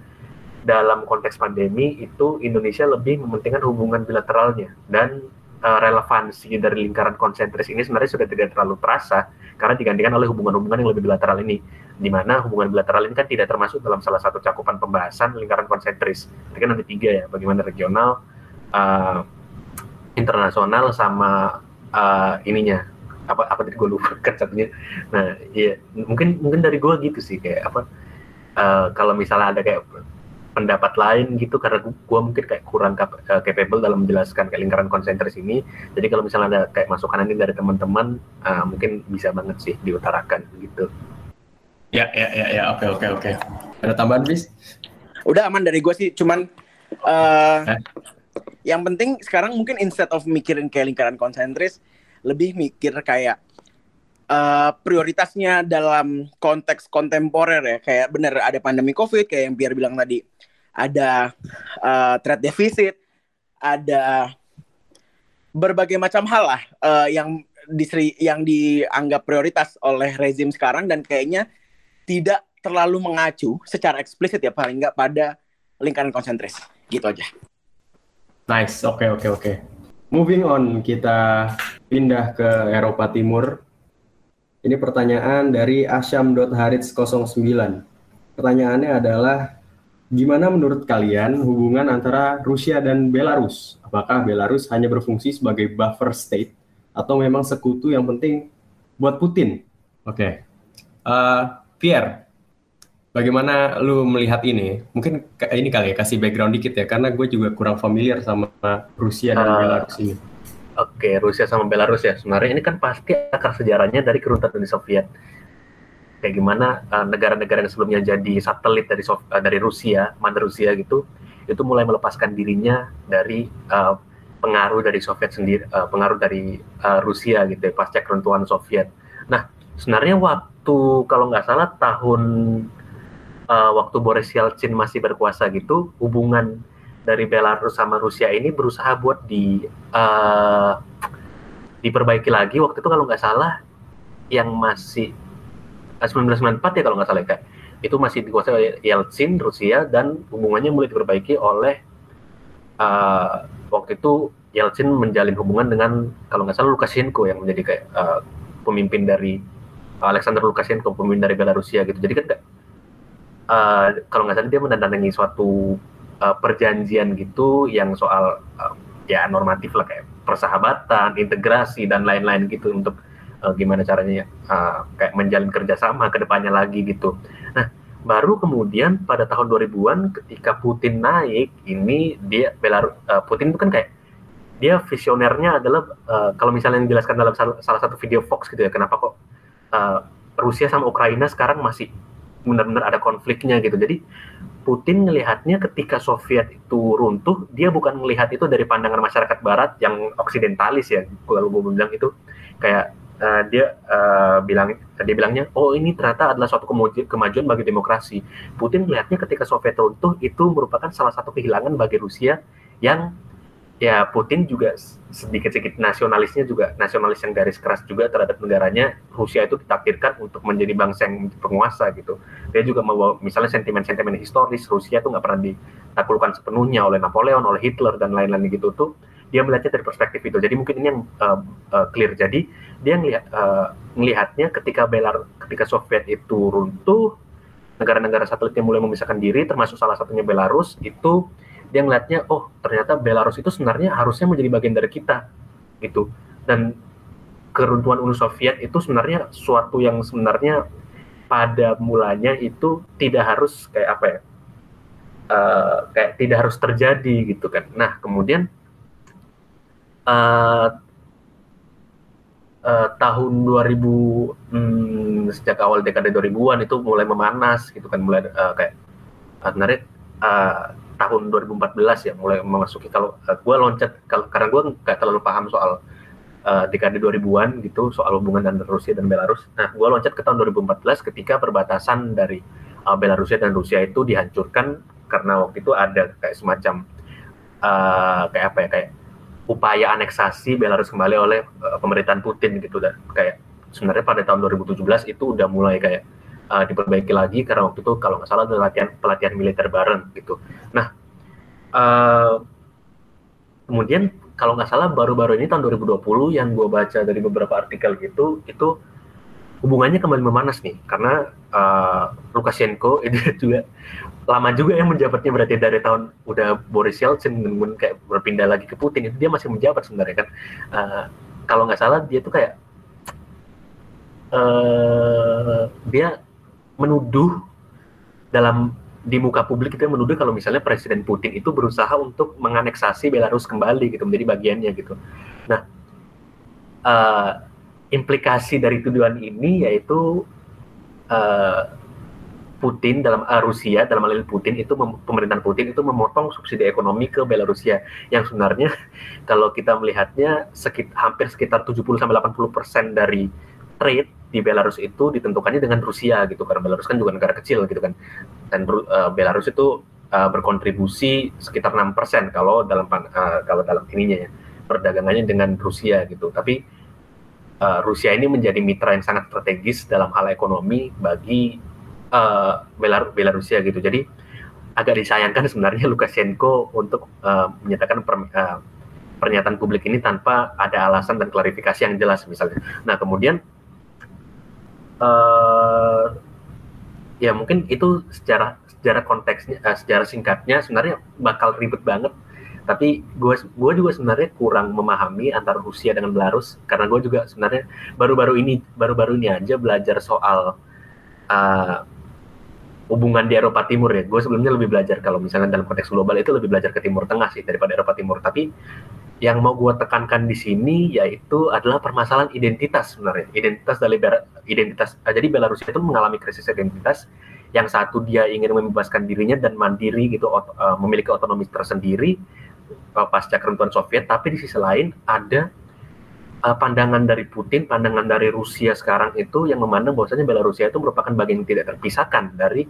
dalam konteks pandemi itu Indonesia lebih mementingkan hubungan bilateralnya dan uh, relevansi dari lingkaran konsentris ini sebenarnya sudah tidak terlalu terasa karena digantikan oleh hubungan-hubungan yang lebih bilateral ini di mana hubungan bilateral ini kan tidak termasuk dalam salah satu cakupan pembahasan lingkaran konsentris. Ini kan nanti tiga ya, bagaimana regional, uh, internasional sama uh, ininya apa apa tadi gue lupa kan satunya. Nah iya mungkin mungkin dari gue gitu sih kayak apa uh, kalau misalnya ada kayak pendapat lain gitu karena gue mungkin kayak kurang cap uh, capable dalam menjelaskan kayak lingkaran konsentris ini. Jadi kalau misalnya ada kayak masukan ini dari teman-teman uh, mungkin bisa banget sih diutarakan gitu. Ya ya ya ya oke oke oke. Ada tambahan bis udah aman dari gue sih cuman uh, eh? yang penting sekarang mungkin instead of mikirin kayak lingkaran konsentris lebih mikir kayak uh, prioritasnya dalam konteks kontemporer ya kayak bener ada pandemi covid kayak yang Pierre bilang tadi ada uh, trade deficit ada berbagai macam hal lah uh, yang disri yang dianggap prioritas oleh rezim sekarang dan kayaknya tidak terlalu mengacu secara eksplisit ya paling nggak pada lingkaran konsentris gitu aja. Nice, oke okay, oke okay, oke. Okay. Moving on, kita pindah ke Eropa Timur. Ini pertanyaan dari asyam.harits09. Pertanyaannya adalah, gimana menurut kalian hubungan antara Rusia dan Belarus? Apakah Belarus hanya berfungsi sebagai buffer state atau memang sekutu yang penting buat Putin? Oke. Okay. Uh, eh, Pierre, Bagaimana lu melihat ini? Mungkin ini kali ya kasih background dikit ya, karena gue juga kurang familiar sama Rusia dan uh, Belarus ini. Oke, okay, Rusia sama Belarus ya. Sebenarnya ini kan pasti akar sejarahnya dari keruntuhan Uni Soviet. Kayak gimana uh, negara-negara yang sebelumnya jadi satelit dari uh, dari Rusia, mana Rusia gitu, itu mulai melepaskan dirinya dari uh, pengaruh dari Soviet sendiri, uh, pengaruh dari uh, Rusia gitu ya, pasca keruntuhan Soviet. Nah, sebenarnya waktu kalau nggak salah tahun uh, waktu Boris Yeltsin masih berkuasa gitu, hubungan dari Belarus sama Rusia ini berusaha buat di uh, diperbaiki lagi. Waktu itu kalau nggak salah yang masih uh, eh, 1994 ya kalau nggak salah ya, itu masih dikuasai oleh Yeltsin Rusia dan hubungannya mulai diperbaiki oleh uh, waktu itu Yeltsin menjalin hubungan dengan kalau nggak salah Lukashenko yang menjadi kayak uh, pemimpin dari Alexander Lukashenko pemimpin dari Belarusia gitu jadi kan uh, kalau nggak salah dia menandatangani suatu uh, perjanjian gitu yang soal uh, ya normatif lah kayak persahabatan integrasi dan lain-lain gitu untuk uh, gimana caranya uh, kayak menjalin kerjasama ke depannya lagi gitu. Nah, baru kemudian pada tahun 2000-an ketika Putin naik, ini dia Belarus uh, Putin itu kan kayak dia visionernya adalah uh, kalau misalnya yang dijelaskan dalam salah, salah satu video Fox gitu ya, kenapa kok uh, Rusia sama Ukraina sekarang masih benar-benar ada konfliknya gitu. Jadi Putin melihatnya ketika Soviet itu runtuh, dia bukan melihat itu dari pandangan masyarakat Barat yang oksidentalis ya, kalau gue bilang itu kayak uh, dia uh, bilang dia bilangnya oh ini ternyata adalah suatu kemajuan bagi demokrasi. Putin melihatnya ketika Soviet runtuh itu merupakan salah satu kehilangan bagi Rusia yang ya Putin juga sedikit-sedikit nasionalisnya juga nasionalis yang garis keras juga terhadap negaranya Rusia itu ditakdirkan untuk menjadi bangsa yang penguasa gitu. Dia juga membawa misalnya sentimen-sentimen historis Rusia itu nggak pernah ditaklukkan sepenuhnya oleh Napoleon oleh Hitler dan lain-lain gitu tuh. Dia melihatnya dari perspektif itu. Jadi mungkin ini yang uh, uh, clear. Jadi dia ngelihat uh, melihatnya ketika Belar ketika Soviet itu runtuh negara-negara satelitnya mulai memisahkan diri termasuk salah satunya Belarus itu dia ngeliatnya oh ternyata Belarus itu sebenarnya harusnya menjadi bagian dari kita gitu. Dan keruntuhan Uni Soviet itu sebenarnya suatu yang sebenarnya pada mulanya itu tidak harus kayak apa ya uh, kayak tidak harus terjadi gitu kan. Nah kemudian uh, uh, tahun 2000 hmm, sejak awal dekade 2000-an itu mulai memanas gitu kan. Mulai uh, kayak sebenarnya uh, tahun 2014 ya mulai memasuki kalau uh, eh, gue loncat kalau karena gue nggak terlalu paham soal uh, dekade 2000-an gitu soal hubungan antara Rusia dan Belarus. Nah, gue loncat ke tahun 2014 ketika perbatasan dari uh, Belarusia dan Rusia itu dihancurkan karena waktu itu ada kayak semacam uh, kayak apa ya kayak upaya aneksasi Belarus kembali oleh uh, pemerintahan Putin gitu dan kayak sebenarnya pada tahun 2017 itu udah mulai kayak uh, diperbaiki lagi karena waktu itu kalau nggak salah ada latihan pelatihan militer bareng gitu. Nah, uh, kemudian kalau nggak salah baru-baru ini tahun 2020 yang gue baca dari beberapa artikel gitu itu hubungannya kembali memanas nih karena uh, Lukashenko ini juga lama juga yang menjabatnya berarti dari tahun udah Boris Yeltsin kemudian kayak berpindah lagi ke Putin itu dia masih menjabat sebenarnya kan uh, kalau nggak salah dia tuh kayak uh, dia menuduh dalam di muka publik itu menuduh kalau misalnya Presiden Putin itu berusaha untuk menganeksasi Belarus kembali gitu menjadi bagiannya gitu. Nah, uh, implikasi dari tuduhan ini yaitu uh, Putin dalam uh, Rusia dalam hal ini Putin itu pemerintahan Putin itu memotong subsidi ekonomi ke Belarusia yang sebenarnya kalau kita melihatnya sekit, hampir sekitar 70 sampai 80 persen dari trade di Belarus itu ditentukannya dengan Rusia gitu karena Belarus kan juga negara kecil gitu kan. Dan uh, Belarus itu uh, berkontribusi sekitar 6% kalau dalam uh, kalau dalam ininya ya perdagangannya dengan Rusia gitu. Tapi uh, Rusia ini menjadi mitra yang sangat strategis dalam hal ekonomi bagi uh, Belar Belarusia gitu. Jadi agak disayangkan sebenarnya Lukashenko untuk uh, menyatakan per, uh, pernyataan publik ini tanpa ada alasan dan klarifikasi yang jelas misalnya. Nah kemudian uh, ya mungkin itu secara secara konteksnya uh, secara singkatnya sebenarnya bakal ribet banget. Tapi gue gue juga sebenarnya kurang memahami antara Rusia dengan Belarus karena gue juga sebenarnya baru-baru ini baru-baru ini aja belajar soal uh, hubungan di Eropa Timur ya. Gue sebelumnya lebih belajar kalau misalnya dalam konteks global itu lebih belajar ke Timur Tengah sih daripada Eropa Timur. Tapi yang mau gue tekankan di sini yaitu adalah permasalahan identitas sebenarnya. Identitas dari identitas eh, jadi Belarusia itu mengalami krisis identitas yang satu dia ingin membebaskan dirinya dan mandiri gitu uh, memiliki otonomi tersendiri uh, pasca keruntuhan Soviet. Tapi di sisi lain ada pandangan dari Putin pandangan dari Rusia sekarang itu yang memandang bahwasanya Belarusia itu merupakan bagian yang tidak terpisahkan dari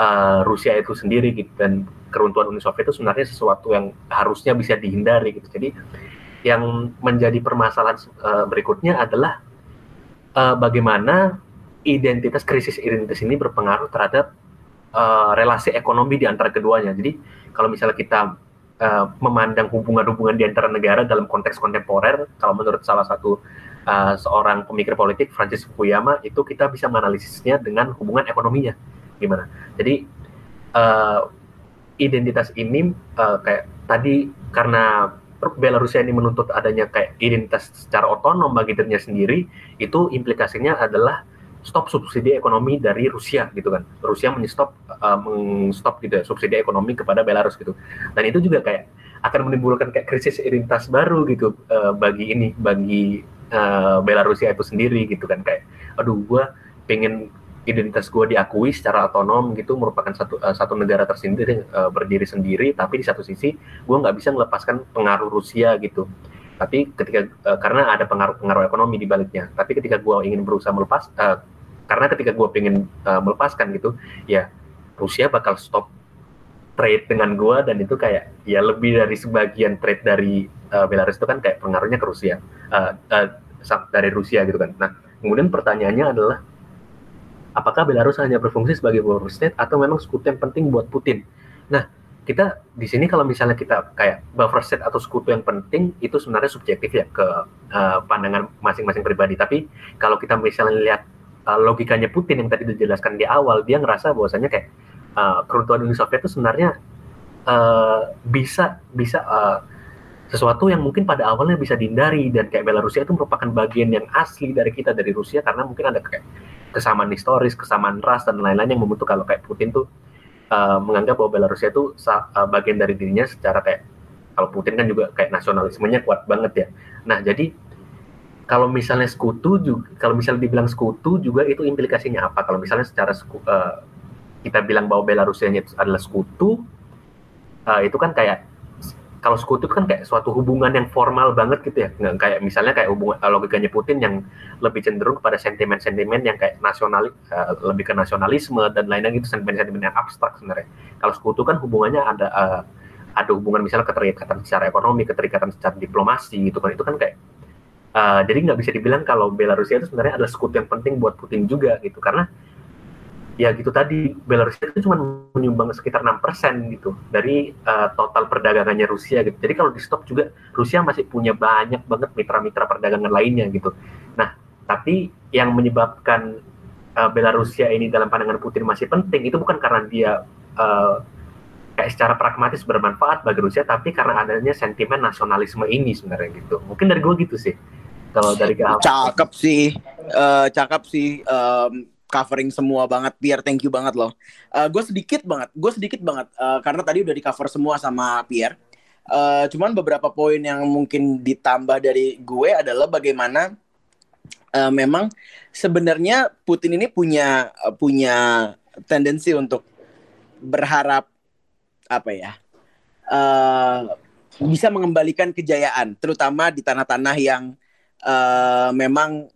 uh, Rusia itu sendiri gitu. Dan keruntuhan Uni Soviet itu sebenarnya sesuatu yang harusnya bisa dihindari gitu. Jadi yang menjadi permasalahan uh, berikutnya adalah uh, bagaimana identitas krisis identitas ini berpengaruh terhadap uh, relasi ekonomi di antara keduanya. Jadi kalau misalnya kita uh, memandang hubungan-hubungan di antara negara dalam konteks kontemporer, kalau menurut salah satu uh, seorang pemikir politik Francis Fukuyama itu kita bisa menganalisisnya dengan hubungan ekonominya gimana. Jadi uh, identitas ini uh, kayak tadi karena Belarusia ini menuntut adanya kayak identitas secara otonom bagi dirinya sendiri, itu implikasinya adalah stop subsidi ekonomi dari Rusia gitu kan. Rusia menstop uh, mengstop gitu ya, subsidi ekonomi kepada Belarus gitu. Dan itu juga kayak akan menimbulkan kayak krisis identitas baru gitu uh, bagi ini bagi uh, Belarusia itu sendiri gitu kan kayak aduh gua pengen identitas gue diakui secara otonom gitu merupakan satu uh, satu negara tersendiri uh, berdiri sendiri tapi di satu sisi gue nggak bisa melepaskan pengaruh Rusia gitu. Tapi ketika uh, karena ada pengaruh-pengaruh ekonomi di baliknya tapi ketika gue ingin berusaha melepas uh, karena ketika gue pengen uh, melepaskan gitu ya Rusia bakal stop trade dengan gue dan itu kayak ya lebih dari sebagian trade dari uh, Belarus itu kan kayak pengaruhnya ke Rusia uh, uh, dari Rusia gitu kan. Nah kemudian pertanyaannya adalah apakah Belarus hanya berfungsi sebagai buffer state atau memang sekutu yang penting buat Putin. Nah, kita di sini kalau misalnya kita kayak buffer state atau sekutu yang penting itu sebenarnya subjektif ya ke uh, pandangan masing-masing pribadi. Tapi kalau kita misalnya lihat uh, logikanya Putin yang tadi dijelaskan di awal, dia ngerasa bahwasanya kayak uh, keruntuhan Uni Soviet itu sebenarnya uh, bisa bisa uh, sesuatu yang mungkin pada awalnya bisa dihindari dan kayak Belarusia itu merupakan bagian yang asli dari kita dari Rusia karena mungkin ada kayak kesamaan historis, kesamaan ras dan lain-lain yang membentuk kalau kayak Putin tuh uh, menganggap bahwa Belarusia itu uh, bagian dari dirinya secara kayak kalau Putin kan juga kayak nasionalismenya kuat banget ya. Nah jadi kalau misalnya sekutu juga kalau misalnya dibilang sekutu juga itu implikasinya apa? Kalau misalnya secara uh, kita bilang bahwa Belarusia itu adalah sekutu, uh, itu kan kayak kalau sekutu kan kayak suatu hubungan yang formal banget gitu ya. Nggak kayak misalnya kayak hubungan eh, logikanya Putin yang lebih cenderung kepada sentimen-sentimen yang kayak nasional uh, lebih ke nasionalisme dan lain-lain itu sentimen-sentimen yang abstrak sebenarnya. Kalau sekutu kan hubungannya ada uh, ada hubungan misalnya keterikatan secara ekonomi keterikatan secara diplomasi gitu kan. Itu kan kayak uh, jadi nggak bisa dibilang kalau Belarusia itu sebenarnya adalah sekutu yang penting buat Putin juga gitu. Karena ya gitu tadi Belarus itu cuma menyumbang sekitar 6% gitu dari uh, total perdagangannya Rusia gitu. Jadi kalau di stop juga Rusia masih punya banyak banget mitra-mitra perdagangan lainnya gitu. Nah, tapi yang menyebabkan uh, Belarusia ini dalam pandangan Putin masih penting itu bukan karena dia uh, kayak secara pragmatis bermanfaat bagi Rusia, tapi karena adanya sentimen nasionalisme ini sebenarnya gitu. Mungkin dari gue gitu sih. Kalau dari Cakep sih, uh, cakep sih. Um, covering semua banget Pierre thank you banget loh. Uh, gue sedikit banget gue sedikit banget uh, karena tadi udah di cover semua sama Pierre. Uh, cuman beberapa poin yang mungkin ditambah dari gue adalah bagaimana uh, memang sebenarnya Putin ini punya uh, punya tendensi untuk berharap apa ya uh, bisa mengembalikan kejayaan terutama di tanah-tanah yang uh, memang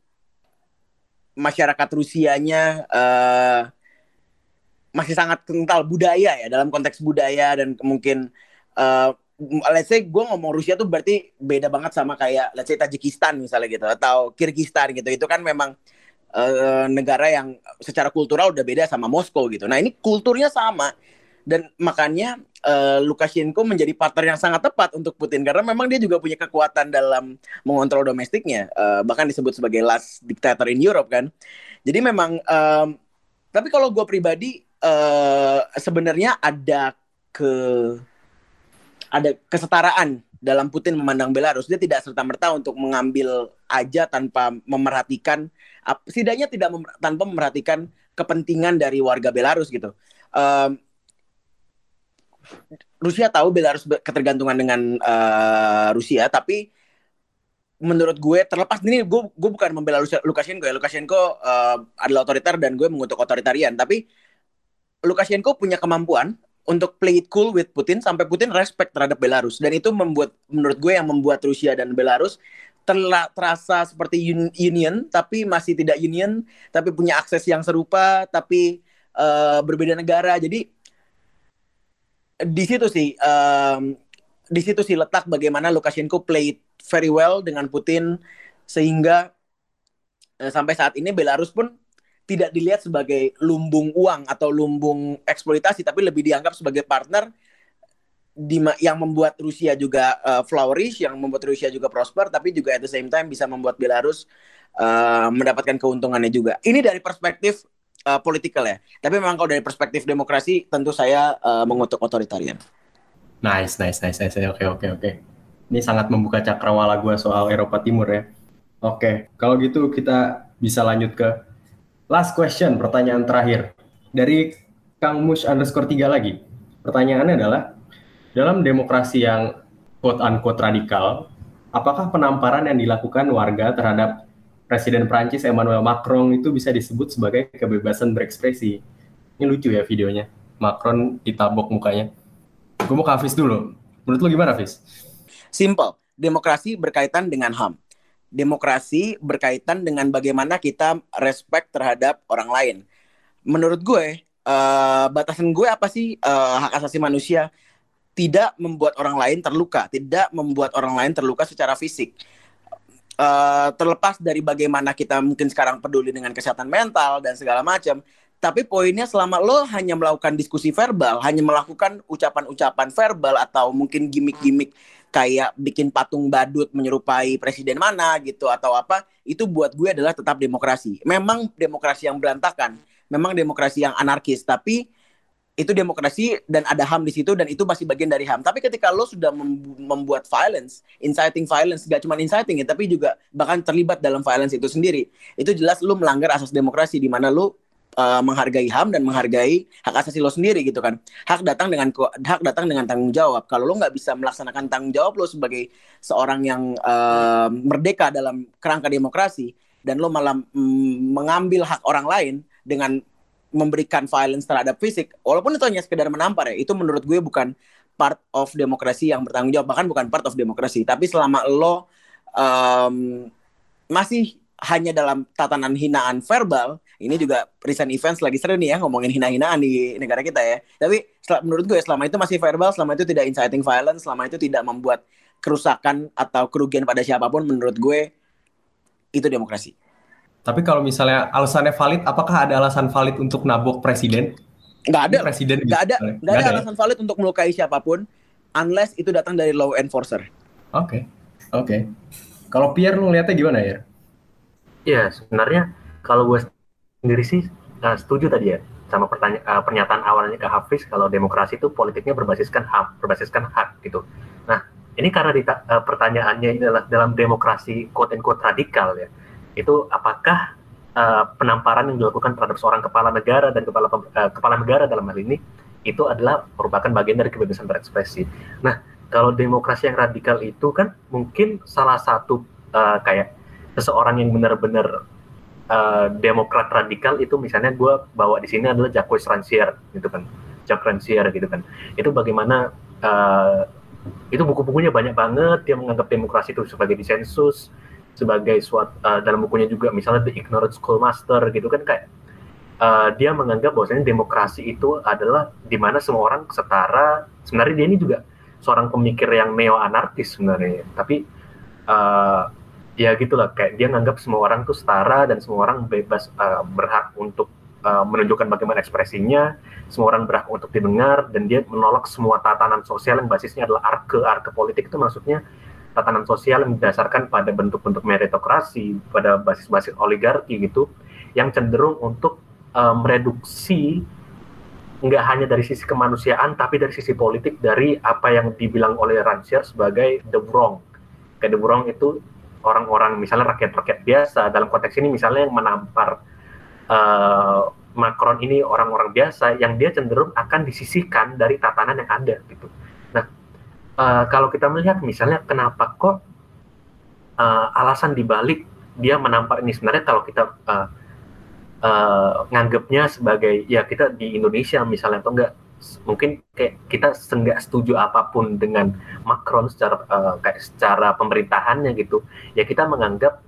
masyarakat Rusianya uh, masih sangat kental budaya ya dalam konteks budaya dan mungkin uh, let's say gue ngomong Rusia tuh berarti beda banget sama kayak let's say Tajikistan misalnya gitu atau Kirgistan gitu. Itu kan memang uh, negara yang secara kultural udah beda sama Moskow gitu. Nah ini kulturnya sama dan makanya uh, Lukashenko menjadi partner yang sangat tepat untuk Putin. Karena memang dia juga punya kekuatan dalam mengontrol domestiknya. Uh, bahkan disebut sebagai last dictator in Europe kan? Jadi memang um, tapi kalau gue pribadi uh, sebenarnya ada ke ada kesetaraan dalam Putin memandang Belarus. Dia tidak serta merta untuk mengambil aja tanpa memerhatikan setidaknya tidak mem, tanpa memerhatikan kepentingan dari warga Belarus gitu. Um, Rusia tahu Belarus ketergantungan dengan uh, Rusia, tapi menurut gue terlepas ini gue gue bukan membela Lukashenko ya. Lukashenko uh, adalah otoriter dan gue mengutuk otoritarian. Tapi Lukashenko punya kemampuan untuk play it cool with Putin sampai Putin respect terhadap Belarus. Dan itu membuat menurut gue yang membuat Rusia dan Belarus terla, terasa seperti un, union tapi masih tidak union tapi punya akses yang serupa tapi uh, berbeda negara. Jadi di situ sih um, di situ sih letak bagaimana Lukashenko play very well dengan Putin sehingga uh, sampai saat ini Belarus pun tidak dilihat sebagai lumbung uang atau lumbung eksploitasi tapi lebih dianggap sebagai partner di yang membuat Rusia juga uh, flourish, yang membuat Rusia juga prosper, tapi juga at the same time bisa membuat Belarus uh, mendapatkan keuntungannya juga. Ini dari perspektif uh, politikal ya. Tapi memang kalau dari perspektif demokrasi, tentu saya uh, mengutuk otoritarian. Nice, nice, nice, nice. Oke, oke, oke. Ini sangat membuka cakrawala gue soal Eropa Timur ya. Oke, kalau gitu kita bisa lanjut ke last question, pertanyaan terakhir. Dari Kang Mush underscore 3 lagi. Pertanyaannya adalah, dalam demokrasi yang quote-unquote radikal, apakah penamparan yang dilakukan warga terhadap Presiden Prancis Emmanuel Macron itu bisa disebut sebagai kebebasan berekspresi? Ini lucu ya videonya. Macron ditabok mukanya. Gue mau ke Hafiz dulu. Menurut lu gimana, Hafiz? Simple. Demokrasi berkaitan dengan HAM. Demokrasi berkaitan dengan bagaimana kita respect terhadap orang lain. Menurut gue, uh, batasan gue apa sih uh, hak asasi manusia? tidak membuat orang lain terluka, tidak membuat orang lain terluka secara fisik. Uh, terlepas dari bagaimana kita mungkin sekarang peduli dengan kesehatan mental dan segala macam, tapi poinnya selama lo hanya melakukan diskusi verbal, hanya melakukan ucapan-ucapan verbal atau mungkin gimmick-gimmick kayak bikin patung badut menyerupai presiden mana gitu atau apa, itu buat gue adalah tetap demokrasi. Memang demokrasi yang berantakan, memang demokrasi yang anarkis, tapi itu demokrasi dan ada HAM di situ dan itu masih bagian dari HAM. Tapi ketika lo sudah membuat violence, inciting violence, gak cuma inciting ya, tapi juga bahkan terlibat dalam violence itu sendiri, itu jelas lo melanggar asas demokrasi di mana lo uh, menghargai HAM dan menghargai hak asasi lo sendiri gitu kan. Hak datang dengan hak datang dengan tanggung jawab. Kalau lo nggak bisa melaksanakan tanggung jawab lo sebagai seorang yang uh, merdeka dalam kerangka demokrasi dan lo malah mm, mengambil hak orang lain dengan memberikan violence terhadap fisik, walaupun itu hanya sekedar menampar ya, itu menurut gue bukan part of demokrasi yang bertanggung jawab, bahkan bukan part of demokrasi. Tapi selama lo um, masih hanya dalam tatanan hinaan verbal, ini juga recent events lagi seru nih ya ngomongin hina-hinaan di negara kita ya. Tapi menurut gue selama itu masih verbal, selama itu tidak inciting violence, selama itu tidak membuat kerusakan atau kerugian pada siapa pun, menurut gue itu demokrasi. Tapi kalau misalnya alasannya valid, apakah ada alasan valid untuk nabok presiden? Nggak ada. Presiden nggak ada. Nggak ada, ada ya? alasan valid untuk melukai siapa pun, unless itu datang dari law enforcer. Oke, okay. oke. Okay. Kalau Pierre, lu lihatnya gimana ya? Ya, sebenarnya kalau gue sendiri sih uh, setuju tadi ya sama pertanyaan uh, pernyataan awalnya ke Hafiz kalau demokrasi itu politiknya berbasiskan hak, berbasiskan hak gitu. Nah, ini karena di, uh, pertanyaannya adalah dalam demokrasi quote and quote radikal ya itu apakah uh, penamparan yang dilakukan terhadap seorang kepala negara dan kepala uh, kepala negara dalam hal ini itu adalah merupakan bagian dari kebebasan berekspresi. Nah, kalau demokrasi yang radikal itu kan mungkin salah satu uh, kayak seseorang yang benar-benar uh, demokrat radikal itu misalnya gue bawa di sini adalah Jacques Rancière gitu kan, Jacques Rancière gitu kan. Itu bagaimana uh, itu buku-bukunya banyak banget dia menganggap demokrasi itu sebagai disensus sebagai suatu uh, dalam bukunya juga misalnya The Ignorant Schoolmaster gitu kan kayak uh, dia menganggap bahwasanya demokrasi itu adalah di mana semua orang setara. Sebenarnya dia ini juga seorang pemikir yang neo anarkis sebenarnya. Tapi uh, ya gitulah kayak dia menganggap semua orang tuh setara dan semua orang bebas uh, berhak untuk uh, menunjukkan bagaimana ekspresinya. Semua orang berhak untuk didengar dan dia menolak semua tatanan sosial yang basisnya adalah arke arke politik. Itu maksudnya tatanan sosial yang didasarkan pada bentuk-bentuk meritokrasi, pada basis-basis oligarki gitu, yang cenderung untuk uh, mereduksi nggak hanya dari sisi kemanusiaan, tapi dari sisi politik dari apa yang dibilang oleh Rancière sebagai the wrong. Kayak the wrong itu orang-orang misalnya rakyat-rakyat biasa dalam konteks ini misalnya yang menampar uh, Macron ini orang-orang biasa yang dia cenderung akan disisihkan dari tatanan yang ada gitu uh, kalau kita melihat misalnya kenapa kok uh, alasan dibalik dia menampar ini sebenarnya kalau kita uh, uh, nganggapnya sebagai ya kita di Indonesia misalnya atau enggak mungkin kayak kita enggak setuju apa pun dengan Macron secara uh, kayak secara pemerintahannya gitu ya kita menganggap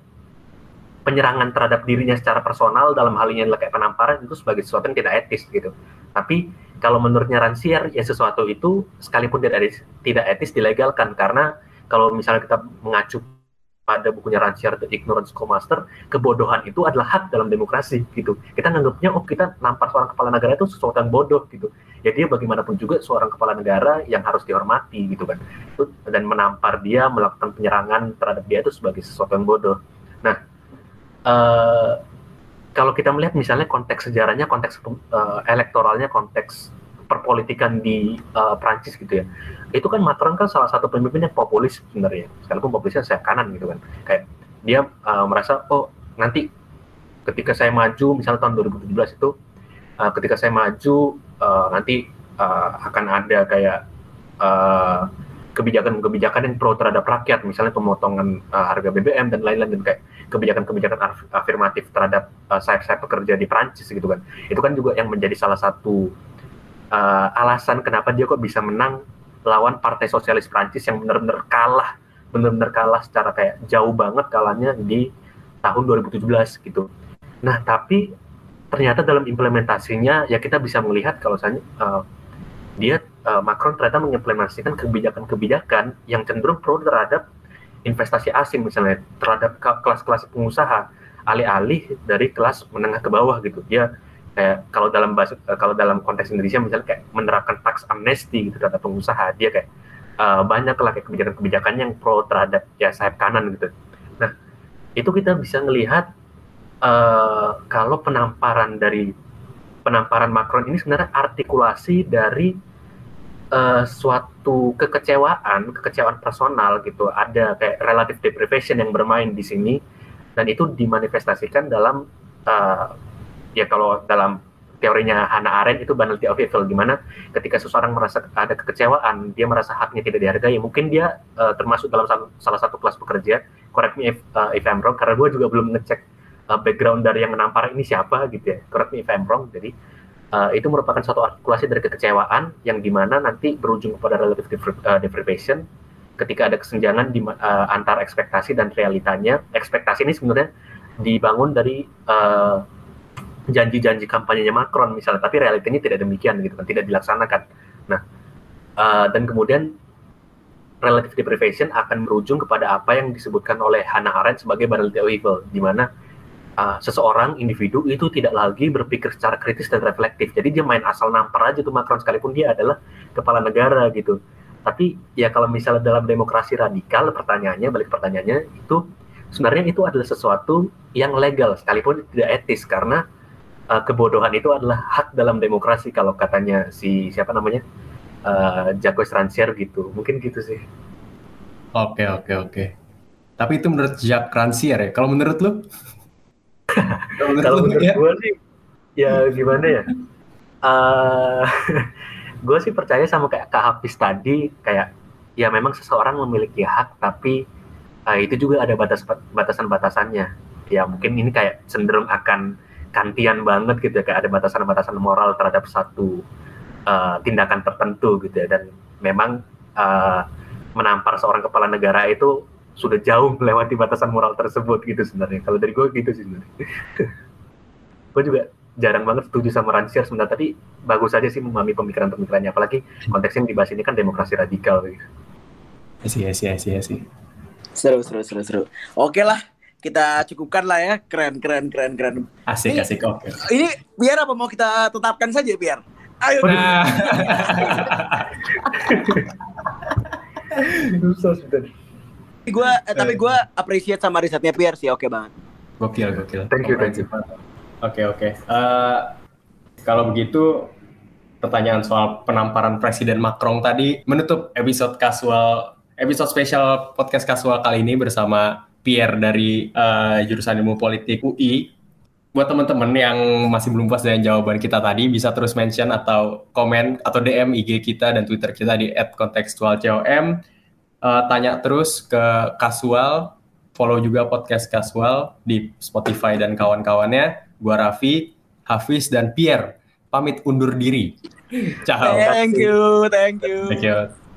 penyerangan terhadap dirinya secara personal dalam hal ini kayak penamparan itu sebagai sesuatu yang tidak etis gitu. Tapi kalau menurutnya Ransier ya sesuatu itu sekalipun tidak etis, tidak etis dilegalkan karena kalau misalnya kita mengacu ada bukunya Rancière The Ignorance Co-Master, kebodohan itu adalah hak dalam demokrasi gitu. Kita nganggapnya oh kita nampar seorang kepala negara itu sesuatu yang bodoh gitu. Ya dia bagaimanapun juga seorang kepala negara yang harus dihormati gitu kan. Dan menampar dia, melakukan penyerangan terhadap dia itu sebagai sesuatu yang bodoh. Nah, uh, kalau kita melihat misalnya konteks sejarahnya, konteks uh, elektoralnya, konteks perpolitikan di uh, Prancis gitu ya itu kan Macron kan salah satu pemimpin yang populis sebenarnya. Sekalipun populisnya saya kanan gitu kan. Kayak dia uh, merasa oh nanti ketika saya maju misalnya tahun 2017 itu uh, ketika saya maju uh, nanti uh, akan ada kayak kebijakan-kebijakan yang pro terhadap rakyat. Misalnya pemotongan uh, harga BBM dan lain-lain dan kayak kebijakan-kebijakan afirmatif terhadap uh, sayap-sayap pekerja di Prancis gitu kan itu kan juga yang menjadi salah satu uh, alasan kenapa dia kok bisa menang lawan Partai Sosialis Prancis yang benar-benar kalah, benar-benar kalah secara kayak jauh banget kalahnya di tahun 2017 gitu. Nah, tapi ternyata dalam implementasinya ya kita bisa melihat kalau misalnya uh, dia uh, Macron ternyata mengimplementasikan kebijakan-kebijakan yang cenderung pro terhadap investasi asing misalnya terhadap kelas-kelas pengusaha alih-alih dari kelas menengah ke bawah gitu. Dia kayak kalau dalam bahasa eh, kalau dalam konteks Indonesia misalnya kayak menerapkan tax amnesty gitu terhadap pengusaha dia kayak uh, banyak lah kayak kebijakan-kebijakan yang pro terhadap ya sayap kanan gitu. Nah itu kita bisa melihat uh, kalau penamparan dari penamparan Macron ini sebenarnya artikulasi dari uh, suatu kekecewaan, kekecewaan personal gitu. Ada kayak relative deprivation yang bermain di sini. Dan itu dimanifestasikan dalam uh, ya kalau dalam teorinya Hannah Arendt itu banality of evil. Gimana ketika seseorang merasa ada kekecewaan dia merasa haknya tidak dihargai. Mungkin dia uh, termasuk dalam salah satu kelas pekerja. Correct me if, uh, if I'm wrong. Karena gue juga belum ngecek background dari yang menampar ini siapa gitu ya. Correct me if I'm wrong. Jadi itu merupakan suatu artikulasi dari kekecewaan yang di mana nanti berujung kepada relative uh, deprivation ketika ada kesenjangan di uh, antara ekspektasi dan realitanya ekspektasi ini sebenarnya dibangun dari uh, janji-janji kampanyenya Macron misalnya, tapi realitanya tidak demikian gitu kan, tidak dilaksanakan. Nah, uh, dan kemudian relative deprivation akan berujung kepada apa yang disebutkan oleh Hannah Arendt sebagai banality of evil, di mana uh, seseorang individu itu tidak lagi berpikir secara kritis dan reflektif. Jadi dia main asal nampar aja tuh Macron sekalipun dia adalah kepala negara gitu. Tapi ya kalau misalnya dalam demokrasi radikal pertanyaannya balik pertanyaannya itu sebenarnya itu adalah sesuatu yang legal sekalipun tidak etis. Karena uh, kebodohan itu adalah hak dalam demokrasi kalau katanya si siapa namanya? Uh, Jacques Rancière gitu. Mungkin gitu sih. Oke oke oke. Tapi itu menurut Jacques Rancière ya? Kalau menurut lu kalau menurut, ya? gue sih ya gimana ya? Uh, gue sih percaya sama kayak Kak Hafiz tadi kayak ya memang seseorang memiliki hak tapi uh, itu juga ada batas batasan-batasannya. Ya mungkin ini kayak cenderung akan kantian banget gitu ya kayak ada batasan-batasan moral terhadap satu uh, tindakan tertentu gitu ya. Dan memang uh, menampar seorang kepala negara itu sudah jauh melewati batasan moral tersebut gitu sebenarnya kalau dari gue gitu sih sebenarnya gue juga jarang banget setuju sama Rancière sebenarnya tapi bagus aja sih memahami pemikiran-pemikirannya apalagi konteksnya yang dibahas ini kan demokrasi radikal gitu. Iya sih, iya sih, iya sih. Seru, seru, seru, seru. Oke lah, kita cukupkan lah ya. Keren, keren, keren, keren. Asik, ini, asik. Oke. Okay. Ini biar apa mau kita tetapkan saja biar. Ayo. Nah. Susah sudah. Gue, eh, tapi gue appreciate sama risetnya Pierre sih, oke okay banget. Gokil, gokil. Thank you, thank you. Oke, okay, oke. Okay. Uh, eh, kalau begitu, pertanyaan soal penamparan Presiden Macron tadi menutup episode kasual, episode spesial podcast kasual kali ini bersama Pierre dari uh, jurusan ilmu politik UI. Buat teman-teman yang masih belum puas dengan jawaban kita tadi, bisa terus mention atau komen atau DM IG kita dan Twitter kita di @kontekstualcom. Uh, eh, tanya terus ke Kasual, follow juga podcast Kasual di Spotify dan kawan-kawannya. Gua Raffi, Hafiz dan Pierre pamit undur diri. Ciao. Thank you, thank you. Thank you.